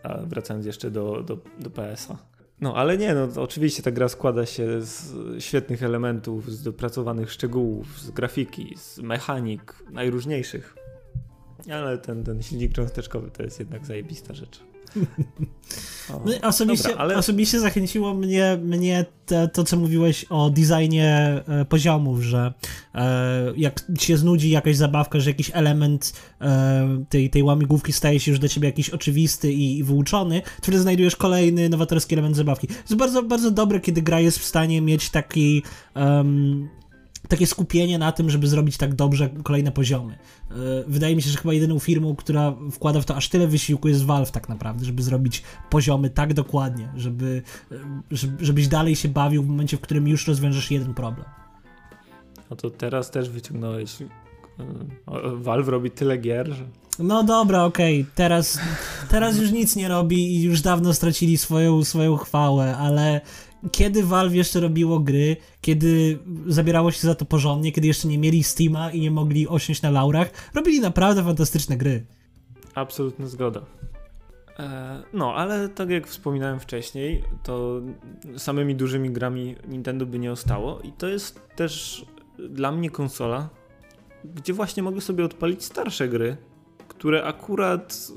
A wracając jeszcze do, do, do PS-a. No, ale nie, no oczywiście ta gra składa się z świetnych elementów, z dopracowanych szczegółów, z grafiki, z mechanik najróżniejszych. Ale ten, ten silnik cząsteczkowy to jest jednak zajebista rzecz.
O, no, osobiście, dobra, ale... osobiście zachęciło mnie, mnie te, to, co mówiłeś o designie e, poziomów, że e, jak się znudzi jakaś zabawka, że jakiś element e, tej, tej łamigłówki staje się już dla ciebie jakiś oczywisty i, i wyuczony, wtedy znajdujesz kolejny nowatorski element zabawki. To jest bardzo, bardzo dobre, kiedy gra jest w stanie mieć taki um, takie skupienie na tym, żeby zrobić tak dobrze kolejne poziomy. E, wydaje mi się, że chyba jedyną firmą, która wkłada w to aż tyle wysiłku jest Valve tak naprawdę, żeby zrobić poziomy tak dokładnie, żeby, e, żebyś dalej się bawił w momencie, w którym już rozwiążesz jeden problem.
No to teraz też wyciągnąłeś e, Valve robi tyle gier, że...
No dobra, okej, okay. teraz, teraz już nic nie robi i już dawno stracili swoją, swoją chwałę, ale kiedy Valve jeszcze robiło gry, kiedy zabierało się za to porządnie, kiedy jeszcze nie mieli Steama i nie mogli osiąść na laurach, robili naprawdę fantastyczne gry.
Absolutna zgoda. E, no, ale tak jak wspominałem wcześniej, to samymi dużymi grami Nintendo by nie ostało i to jest też dla mnie konsola, gdzie właśnie mogę sobie odpalić starsze gry, które akurat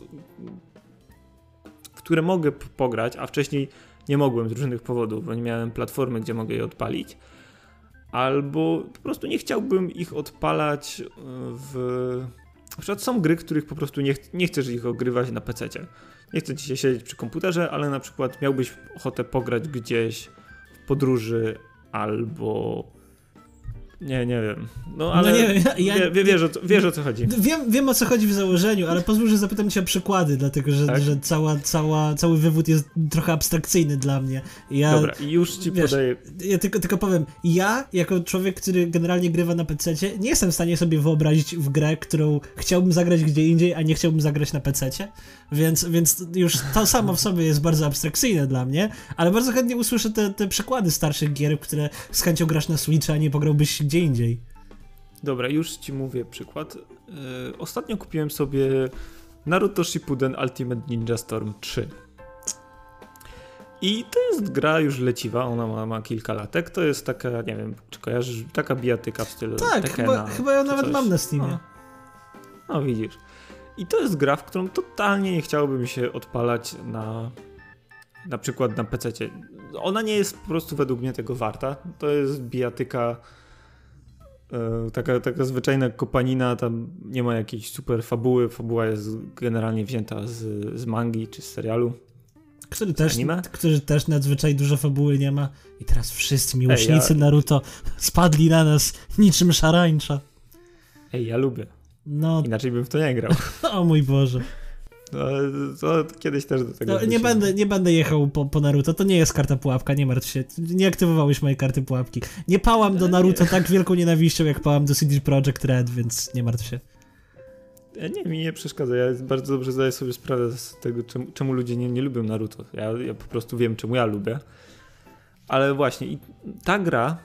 które mogę pograć, a wcześniej nie mogłem z różnych powodów, bo nie miałem platformy, gdzie mogę je odpalić. Albo po prostu nie chciałbym ich odpalać e, w. Na przykład są gry, których po prostu nie, ch nie chcesz ich ogrywać na PC. Nie chcę dzisiaj siedzieć przy komputerze, ale na przykład miałbyś ochotę pograć gdzieś w podróży albo nie, nie wiem. No, no ale no nie, ja, wie, wie, wiesz, o co, wiesz o co chodzi.
Wiem, wiem o co chodzi w założeniu, ale pozwól, że zapytam cię o przykłady, dlatego że, tak? że cała, cała, cały wywód jest trochę abstrakcyjny dla mnie.
Ja, Dobra, już ci wiesz, podaję.
Ja tylko, tylko powiem, ja jako człowiek, który generalnie grywa na PC, nie jestem w stanie sobie wyobrazić w grę, którą chciałbym zagrać gdzie indziej, a nie chciałbym zagrać na PC. Więc, więc już to samo w sobie jest bardzo abstrakcyjne dla mnie, ale bardzo chętnie usłyszę te, te przykłady starszych gier, które z chęcią grasz na Switcha, a nie pograłbyś gdzie indziej.
Dobra, już ci mówię przykład. Yy, ostatnio kupiłem sobie Naruto Shippuden Ultimate Ninja Storm 3. I to jest gra już leciwa, ona ma, ma kilka latek. To jest taka, nie wiem, czy kojarzysz, taka bijatyka w stylu
Tak, Tekena, chyba, chyba ja nawet coś. mam na Steamie. No.
no widzisz. I to jest gra, w którą totalnie nie chciałbym się odpalać na na przykład na PC. Ona nie jest po prostu według mnie tego warta. To jest bijatyka taka, taka zwyczajna kopanina, tam nie ma jakiejś super fabuły. Fabuła jest generalnie wzięta z, z mangi czy z serialu.
Który też, który też nadzwyczaj dużo fabuły nie ma. I teraz wszyscy miłośnicy Ej, ja... Naruto spadli na nas niczym szarańcza.
Ej, ja lubię. No. Inaczej bym w to nie grał.
o mój Boże.
No, to kiedyś też do tego.
No, nie, będę, nie będę jechał po, po Naruto, to nie jest karta pułapka, nie martw się. Nie aktywowałeś mojej karty pułapki. Nie pałam do Naruto nie. tak wielką nienawiścią, jak pałam do CD Projekt Red, więc nie martw się.
Nie, mi nie przeszkadza. Ja bardzo dobrze zdaję sobie sprawę z tego, czemu, czemu ludzie nie, nie lubią Naruto. Ja, ja po prostu wiem, czemu ja lubię. Ale właśnie, i ta gra,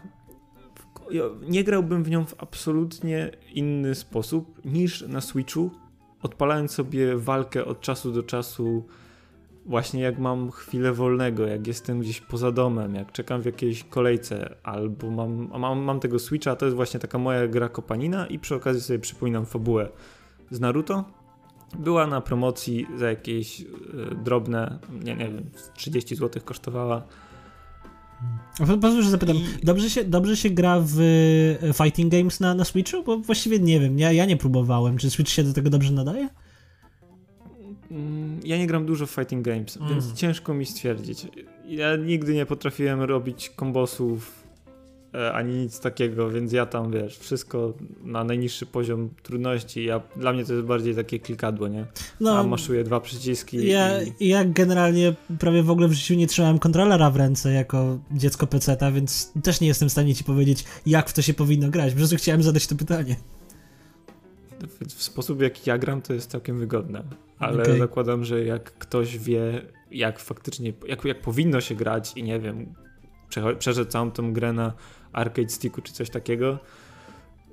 nie grałbym w nią w absolutnie inny sposób niż na Switchu, odpalając sobie walkę od czasu do czasu, właśnie jak mam chwilę wolnego, jak jestem gdzieś poza domem, jak czekam w jakiejś kolejce, albo mam, mam, mam tego Switcha, to jest właśnie taka moja gra kopanina i przy okazji sobie przypominam fabułę z Naruto. Była na promocji za jakieś y, drobne, nie, nie wiem, 30 zł kosztowała
Pozwól, że zapytam, I... dobrze, się, dobrze się gra w e, fighting games na, na Switchu? Bo właściwie nie wiem, ja, ja nie próbowałem. Czy Switch się do tego dobrze nadaje?
Mm, ja nie gram dużo w fighting games, mm. więc ciężko mi stwierdzić. Ja nigdy nie potrafiłem robić kombosów ani nic takiego, więc ja tam, wiesz, wszystko na najniższy poziom trudności. Ja, dla mnie to jest bardziej takie klikadło, nie? No, A maszuję dwa przyciski.
Ja, i... ja generalnie prawie w ogóle w życiu nie trzymałem kontrolera w ręce jako dziecko peceta, więc też nie jestem w stanie ci powiedzieć, jak w to się powinno grać. Po prostu chciałem zadać to pytanie.
W sposób, jaki ja gram, to jest całkiem wygodne. Ale okay. zakładam, że jak ktoś wie, jak faktycznie, jak, jak powinno się grać i nie wiem, przeszedł całą tą grę na arcade sticku czy coś takiego,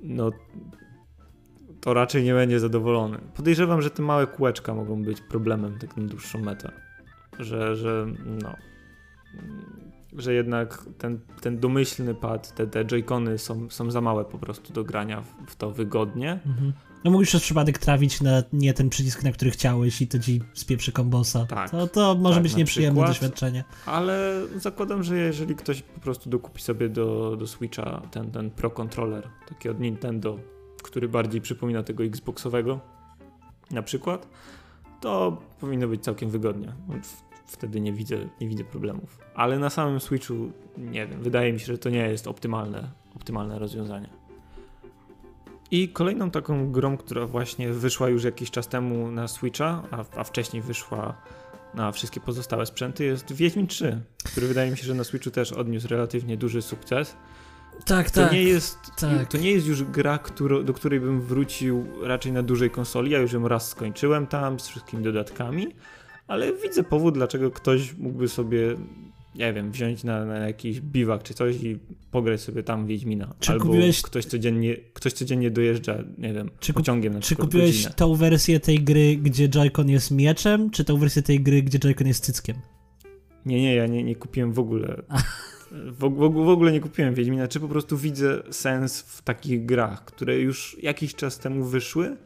no to raczej nie będzie zadowolony. Podejrzewam, że te małe kółeczka mogą być problemem tak na dłuższą metę. Że, że no że jednak ten, ten domyślny pad, te, te joycony są, są za małe po prostu do grania w, w to wygodnie. Mhm.
No mógłbyś przez przypadek trafić na nie ten przycisk, na który chciałeś i to ci spieprzy kombosa. Tak. To, to może tak, być nieprzyjemne przykład, doświadczenie.
Ale zakładam, że jeżeli ktoś po prostu dokupi sobie do, do Switcha ten, ten Pro Controller, taki od Nintendo, który bardziej przypomina tego Xboxowego na przykład, to powinno być całkiem wygodnie. Wtedy nie widzę, nie widzę problemów. Ale na samym Switchu, nie wiem, wydaje mi się, że to nie jest optymalne, optymalne rozwiązanie. I kolejną taką grą, która właśnie wyszła już jakiś czas temu na Switcha, a, a wcześniej wyszła na wszystkie pozostałe sprzęty, jest Wiedźmin 3, który wydaje mi się, że na Switchu też odniósł relatywnie duży sukces.
Tak,
to
tak.
Nie jest, tak. To nie jest już gra, który, do której bym wrócił raczej na dużej konsoli. Ja już ją raz skończyłem tam z wszystkimi dodatkami, ale widzę powód, dlaczego ktoś mógłby sobie nie wiem, wziąć na, na jakiś biwak czy coś i pograć sobie tam Wiedźmina. Czy Albo kupiłeś... ktoś, codziennie, ktoś codziennie dojeżdża, nie wiem, czy pociągiem na
Czy kupiłeś godzinę. tą wersję tej gry, gdzie Joy-Con jest mieczem, czy tą wersję tej gry, gdzie Joy-Con jest cyckiem?
Nie, nie, ja nie, nie kupiłem w ogóle. W, w, w, ogóle nie kupiłem Wiedźmina, czy po prostu widzę sens w takich grach, które już jakiś czas temu wyszły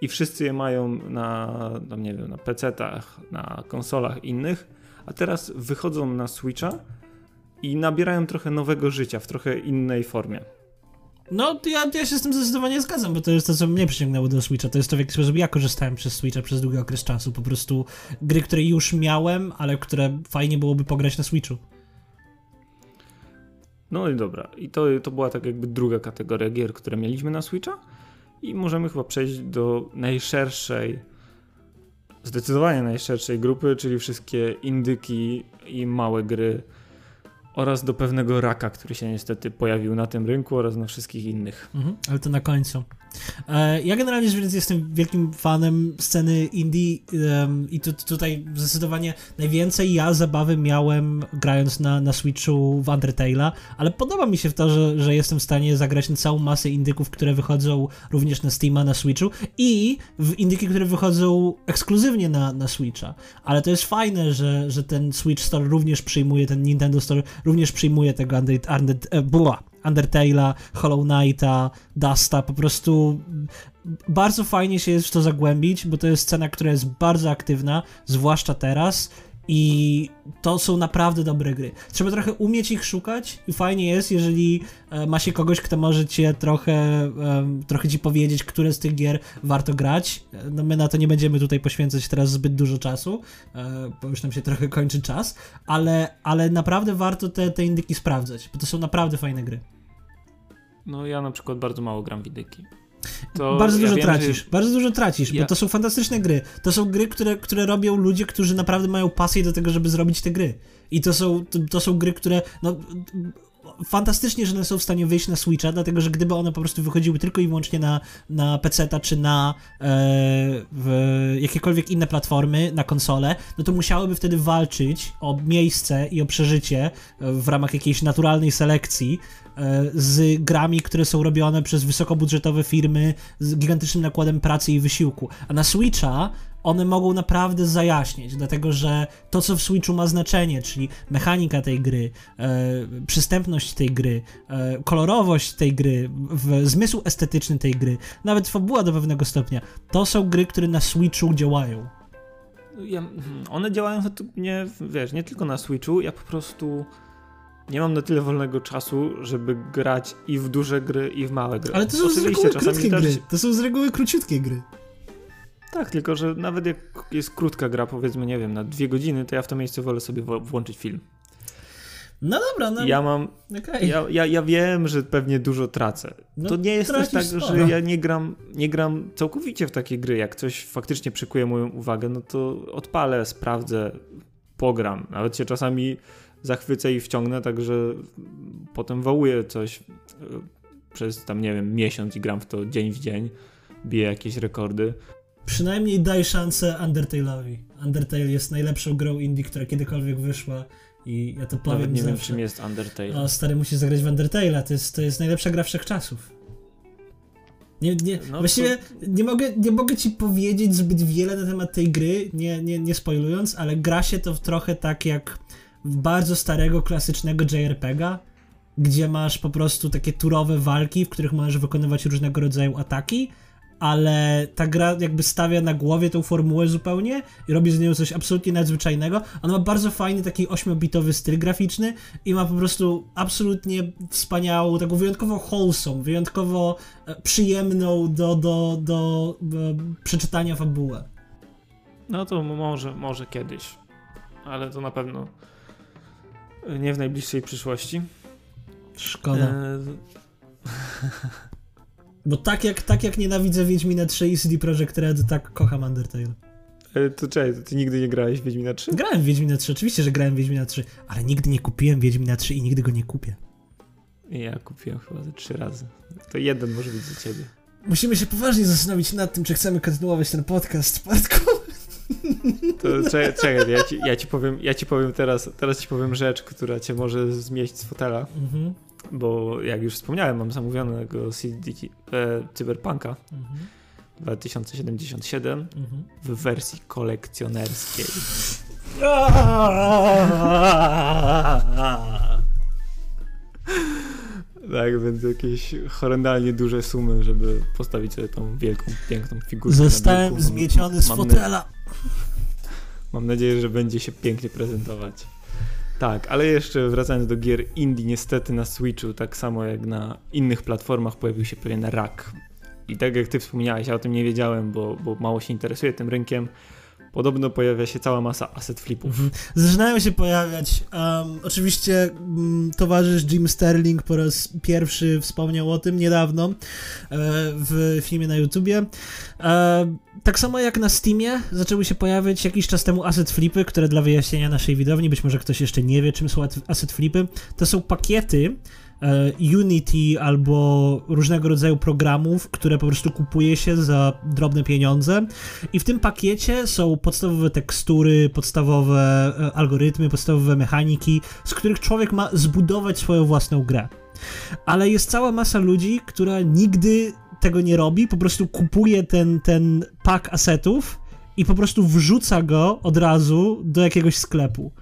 i wszyscy je mają na, no nie wiem, na PC-tach, na konsolach innych a teraz wychodzą na Switcha i nabierają trochę nowego życia w trochę innej formie.
No, ja, ja się z tym zdecydowanie zgadzam, bo to jest to, co mnie przyciągnęło do Switcha. To jest to, w jaki sposób ja korzystałem przez Switcha przez długi okres czasu. Po prostu gry, które już miałem, ale które fajnie byłoby pograć na Switchu.
No i dobra. I to, to była tak jakby druga kategoria gier, które mieliśmy na Switcha. I możemy chyba przejść do najszerszej zdecydowanie najszerszej grupy, czyli wszystkie indyki i małe gry oraz do pewnego raka, który się niestety pojawił na tym rynku oraz na wszystkich innych.
Mhm, ale to na końcu. E, ja generalnie rzecz jestem wielkim fanem sceny indie i tu, tutaj zdecydowanie najwięcej ja zabawy miałem grając na, na Switchu w Undertale'a, ale podoba mi się w to, że, że jestem w stanie zagrać na całą masę indyków, które wychodzą również na Steama, na Switchu i w indyki, które wychodzą ekskluzywnie na, na Switcha. Ale to jest fajne, że, że ten Switch Store również przyjmuje, ten Nintendo Store również przyjmuje tego Undertale'a, under, e, Undertale'a, Hollow Knighta, Dusta, po prostu bardzo fajnie się jest w to zagłębić, bo to jest scena, która jest bardzo aktywna, zwłaszcza teraz i to są naprawdę dobre gry. Trzeba trochę umieć ich szukać i fajnie jest, jeżeli e, ma się kogoś, kto może cię trochę, trochę ci powiedzieć, które z tych gier warto grać. E, no my na to nie będziemy tutaj poświęcać teraz zbyt dużo czasu, e, bo już nam się trochę kończy czas, ale, ale naprawdę warto te, te indyki sprawdzać, bo to są naprawdę fajne gry.
No ja na przykład bardzo mało gram w indyki.
Bardzo dużo ja wiem, tracisz, że... bardzo dużo tracisz, bo to są fantastyczne gry. To są gry, które, które robią ludzie, którzy naprawdę mają pasję do tego, żeby zrobić te gry. I to są, to, to są gry, które no, fantastycznie, że one są w stanie wyjść na Switcha, dlatego że gdyby one po prostu wychodziły tylko i wyłącznie na, na PC-ta czy na e, jakiekolwiek inne platformy, na konsole, no to musiałyby wtedy walczyć o miejsce i o przeżycie w ramach jakiejś naturalnej selekcji z grami, które są robione przez wysokobudżetowe firmy z gigantycznym nakładem pracy i wysiłku. A na Switcha one mogą naprawdę zajaśnieć, dlatego że to, co w Switchu ma znaczenie, czyli mechanika tej gry, e, przystępność tej gry, e, kolorowość tej gry, w, zmysł estetyczny tej gry, nawet fabuła do pewnego stopnia, to są gry, które na Switchu działają.
Ja, one działają nie, wiesz, nie tylko na Switchu, ja po prostu nie mam na tyle wolnego czasu, żeby grać i w duże gry, i w małe gry.
Ale to są Oczywiście, z reguły krótkie gry. To są z reguły króciutkie gry.
Tak, tylko że nawet jak jest krótka gra, powiedzmy, nie wiem, na dwie godziny, to ja w to miejsce wolę sobie włączyć film.
No dobra, no.
Ja mam. Okay. Ja, ja, ja wiem, że pewnie dużo tracę. No, to nie jest też tak, sporo. że ja nie gram, nie gram całkowicie w takie gry. Jak coś faktycznie przykuje moją uwagę, no to odpalę, sprawdzę, pogram. Nawet się czasami zachwycę i wciągnę, także potem wołuję coś e, przez tam, nie wiem, miesiąc i gram w to dzień w dzień, biję jakieś rekordy
przynajmniej daj szansę Undertale'owi. Undertale jest najlepszą grą indie, która kiedykolwiek wyszła i ja to powiem
Nawet nie
zawsze.
wiem, czym jest Undertale.
O, stary, musisz zagrać w Undertale'a, to jest, to jest najlepsza gra wszechczasów. Nie, nie, no właściwie to... nie, mogę, nie mogę ci powiedzieć zbyt wiele na temat tej gry, nie, nie, nie spoilując, ale gra się to trochę tak jak bardzo starego, klasycznego JRPG'a, gdzie masz po prostu takie turowe walki, w których możesz wykonywać różnego rodzaju ataki, ale ta gra jakby stawia na głowie tą formułę zupełnie i robi z nią coś absolutnie nadzwyczajnego. Ona ma bardzo fajny taki 8-bitowy styl graficzny i ma po prostu absolutnie wspaniałą, taką wyjątkowo wholesome, wyjątkowo e, przyjemną do, do, do, do przeczytania fabułę.
No to może, może kiedyś, ale to na pewno nie w najbliższej przyszłości.
Szkoda. E... Bo tak jak, tak jak nienawidzę Wiedźmina 3 i CD Projekt Red, tak kocham Undertale.
E, to czekaj, to ty nigdy nie grałeś w Wiedźmina 3?
Grałem w Wiedźmina 3, oczywiście, że grałem w Wiedźmina 3, ale nigdy nie kupiłem Wiedźmina 3 i nigdy go nie kupię.
Ja kupiłem chyba ze trzy razy. To jeden może być za ciebie.
Musimy się poważnie zastanowić nad tym, czy chcemy kontynuować ten podcast, Bartku.
To czekaj, czekaj ja, ci, ja, ci powiem, ja ci powiem teraz, teraz ci powiem rzecz, która cię może zmieść z fotela. Mhm bo jak już wspomniałem, mam zamówionego CD e, Cyberpunka mhm. 2077 mhm. w wersji kolekcjonerskiej. Tak, więc jakieś horrendalnie duże sumy, żeby postawić sobie tą wielką, piękną figurkę.
Zostałem zmieciony z fotela.
Mam nadzieję, że będzie się pięknie prezentować. Tak, ale jeszcze wracając do gier indie, niestety na Switchu, tak samo jak na innych platformach, pojawił się pewien rak. I tak jak ty wspomniałeś, ja o tym nie wiedziałem, bo, bo mało się interesuję tym rynkiem. Podobno pojawia się cała masa asset flipów. Mhm.
Zaczynają się pojawiać. Um, oczywiście um, towarzysz Jim Sterling po raz pierwszy wspomniał o tym niedawno e, w filmie na YouTubie. E, tak samo jak na Steamie zaczęły się pojawiać jakiś czas temu asset flipy, które dla wyjaśnienia naszej widowni, być może ktoś jeszcze nie wie czym są asset flipy, to są pakiety, Unity albo różnego rodzaju programów, które po prostu kupuje się za drobne pieniądze. I w tym pakiecie są podstawowe tekstury, podstawowe e, algorytmy, podstawowe mechaniki, z których człowiek ma zbudować swoją własną grę. Ale jest cała masa ludzi, która nigdy tego nie robi, po prostu kupuje ten, ten pak asetów i po prostu wrzuca go od razu do jakiegoś sklepu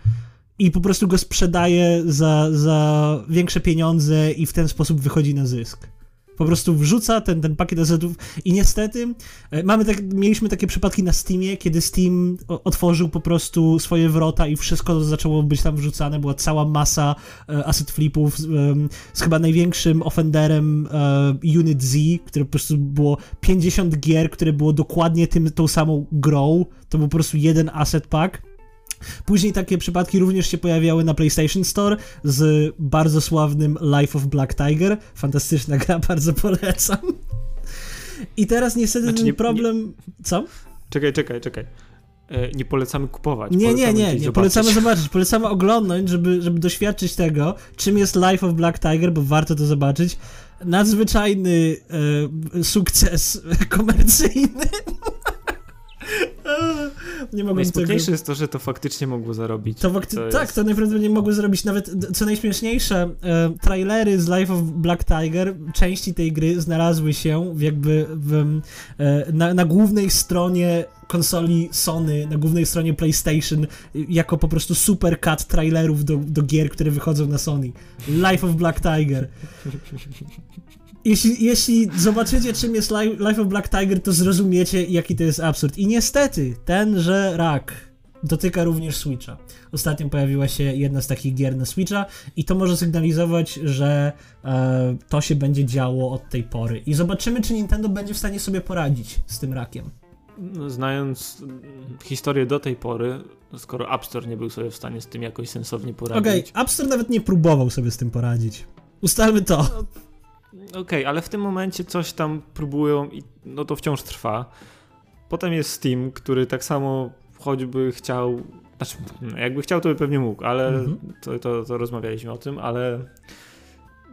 i po prostu go sprzedaje za, za większe pieniądze i w ten sposób wychodzi na zysk. Po prostu wrzuca ten, ten pakiet asetów i niestety e, mamy tak, mieliśmy takie przypadki na Steamie, kiedy Steam otworzył po prostu swoje wrota i wszystko zaczęło być tam wrzucane, była cała masa e, asset flipów z chyba największym offenderem e, Unit Z, które po prostu było 50 gier, które było dokładnie tym, tą samą grą, to był po prostu jeden asset pack Później takie przypadki również się pojawiały na PlayStation Store z bardzo sławnym Life of Black Tiger. Fantastyczna gra, bardzo polecam. I teraz niestety znaczy, ten nie, problem... Nie... Co?
Czekaj, czekaj, czekaj. E, nie polecamy kupować.
Nie,
polecamy
nie, nie, nie. Polecamy zobaczyć. Polecamy oglądnąć, żeby, żeby doświadczyć tego, czym jest Life of Black Tiger, bo warto to zobaczyć. Nadzwyczajny e, sukces komercyjny.
nie mogłem Najsmutniejsze tego... jest to, że to faktycznie mogło zarobić.
To fakty... to tak, jest... to najprawdopodobniej mogło zarobić nawet, co najśmieszniejsze, e, trailery z Life of Black Tiger, części tej gry znalazły się w jakby w, e, na, na głównej stronie konsoli Sony, na głównej stronie PlayStation, jako po prostu super cut trailerów do, do gier, które wychodzą na Sony. Life of Black Tiger. Jeśli, jeśli zobaczycie, czym jest Life of Black Tiger, to zrozumiecie, jaki to jest absurd. I niestety, tenże rak dotyka również Switcha. Ostatnio pojawiła się jedna z takich gier na Switcha i to może sygnalizować, że e, to się będzie działo od tej pory. I zobaczymy, czy Nintendo będzie w stanie sobie poradzić z tym rakiem.
No, znając historię do tej pory, skoro App Store nie był sobie w stanie z tym jakoś sensownie poradzić.
Okej, okay, App Store nawet nie próbował sobie z tym poradzić. Ustalmy to. No,
Okej, okay, ale w tym momencie coś tam próbują i no to wciąż trwa. Potem jest Steam, który tak samo choćby chciał, znaczy jakby chciał to by pewnie mógł, ale mhm. to, to, to rozmawialiśmy o tym, ale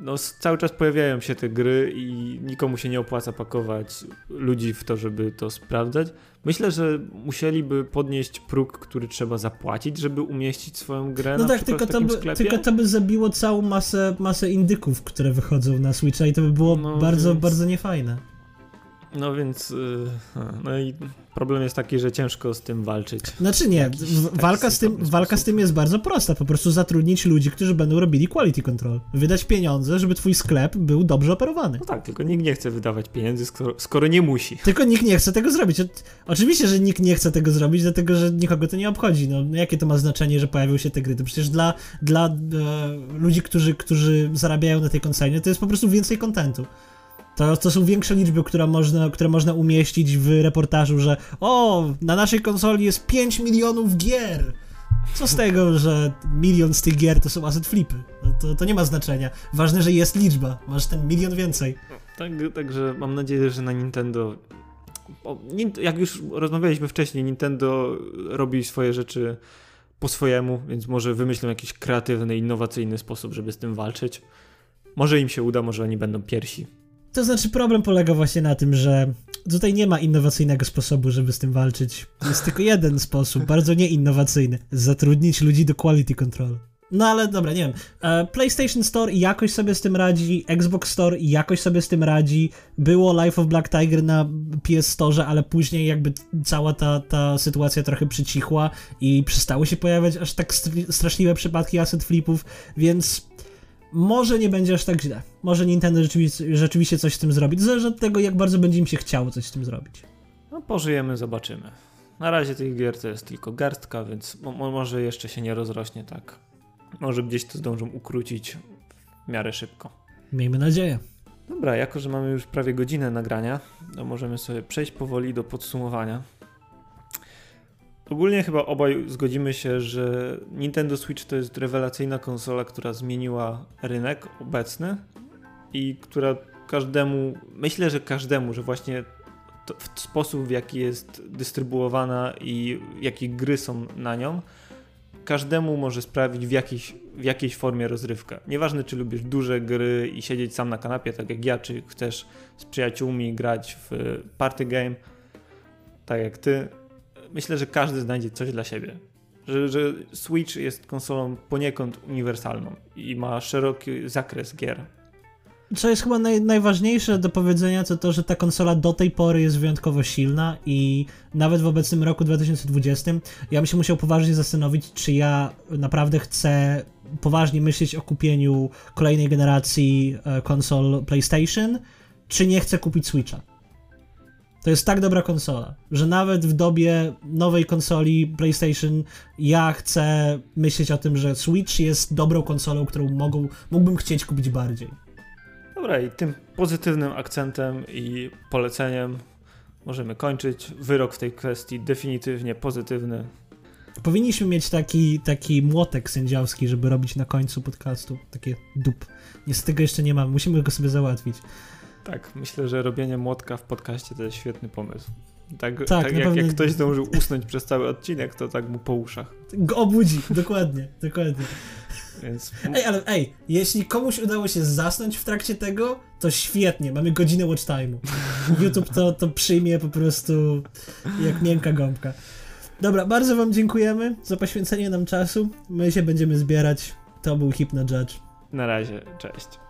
no, cały czas pojawiają się te gry i nikomu się nie opłaca pakować ludzi w to, żeby to sprawdzać. Myślę, że musieliby podnieść próg, który trzeba zapłacić, żeby umieścić swoją grę no tak, tylko to,
by, tylko to by zabiło całą masę, masę indyków, które wychodzą na Switcha i to by było no, bardzo, więc... bardzo niefajne.
No więc, y, no i problem jest taki, że ciężko z tym walczyć.
Znaczy nie, walka, z tym, walka z tym jest bardzo prosta, po prostu zatrudnić ludzi, którzy będą robili quality control. Wydać pieniądze, żeby twój sklep był dobrze operowany.
No tak, tylko nikt nie chce wydawać pieniędzy, skoro, skoro nie musi.
Tylko nikt nie chce tego zrobić. Oczywiście, że nikt nie chce tego zrobić, dlatego że nikogo to nie obchodzi. No, jakie to ma znaczenie, że pojawią się te gry? To przecież dla, dla e, ludzi, którzy, którzy zarabiają na tej konsoli, to jest po prostu więcej kontentu. To, to są większe liczby, które można, które można umieścić w reportażu, że o, na naszej konsoli jest 5 milionów gier. Co z tego, że milion z tych gier to są asset flipy? To, to nie ma znaczenia. Ważne, że jest liczba. Masz ten milion więcej.
Tak, także mam nadzieję, że na Nintendo. Jak już rozmawialiśmy wcześniej, Nintendo robi swoje rzeczy po swojemu, więc może wymyślą jakiś kreatywny, innowacyjny sposób, żeby z tym walczyć. Może im się uda, może oni będą pierwsi.
To znaczy, problem polega właśnie na tym, że tutaj nie ma innowacyjnego sposobu, żeby z tym walczyć. Jest tylko jeden sposób, bardzo nieinnowacyjny. Zatrudnić ludzi do quality control. No ale dobra, nie wiem. E, PlayStation Store jakoś sobie z tym radzi, Xbox Store jakoś sobie z tym radzi. Było Life of Black Tiger na PS Store, ale później jakby cała ta, ta sytuacja trochę przycichła i przestały się pojawiać aż tak straszliwe przypadki asset flipów, więc może nie będzie aż tak źle. Może Nintendo rzeczywiście, rzeczywiście coś z tym zrobić. Zależy od tego, jak bardzo będzie im się chciało coś z tym zrobić.
No pożyjemy, zobaczymy. Na razie tych gier to jest tylko garstka, więc mo może jeszcze się nie rozrośnie tak. Może gdzieś to zdążą ukrócić w miarę szybko.
Miejmy nadzieję.
Dobra, jako że mamy już prawie godzinę nagrania, to możemy sobie przejść powoli do podsumowania. Ogólnie chyba obaj zgodzimy się, że Nintendo Switch to jest rewelacyjna konsola, która zmieniła rynek obecny i która każdemu, myślę, że każdemu, że właśnie w sposób w jaki jest dystrybuowana i jakie gry są na nią, każdemu może sprawić w jakiejś, w jakiejś formie rozrywkę. Nieważne, czy lubisz duże gry i siedzieć sam na kanapie, tak jak ja, czy chcesz z przyjaciółmi grać w party game, tak jak ty, myślę, że każdy znajdzie coś dla siebie. Że, że Switch jest konsolą poniekąd uniwersalną i ma szeroki zakres gier.
Co jest chyba naj, najważniejsze do powiedzenia, to to, że ta konsola do tej pory jest wyjątkowo silna i nawet w obecnym roku 2020 ja bym się musiał poważnie zastanowić, czy ja naprawdę chcę poważnie myśleć o kupieniu kolejnej generacji e, konsol PlayStation, czy nie chcę kupić Switcha. To jest tak dobra konsola, że nawet w dobie nowej konsoli PlayStation ja chcę myśleć o tym, że Switch jest dobrą konsolą, którą mogą, mógłbym chcieć kupić bardziej.
Dobra, i tym pozytywnym akcentem i poleceniem możemy kończyć. Wyrok w tej kwestii definitywnie pozytywny.
Powinniśmy mieć taki, taki młotek sędziowski, żeby robić na końcu podcastu. Takie dup. Niestety tego jeszcze nie mamy, musimy go sobie załatwić.
Tak, myślę, że robienie młotka w podcaście to jest świetny pomysł. Tak, tak, tak jak, jak ktoś zdążył usnąć przez cały odcinek, to tak mu po uszach.
Go obudzi, dokładnie, dokładnie. Więc... Ej, ale ej, jeśli komuś udało się zasnąć w trakcie tego, to świetnie, mamy godzinę watch time'u. YouTube to, to przyjmie po prostu jak miękka gąbka. Dobra, bardzo wam dziękujemy za poświęcenie nam czasu. My się będziemy zbierać. To był Hypno Judge.
Na razie, cześć.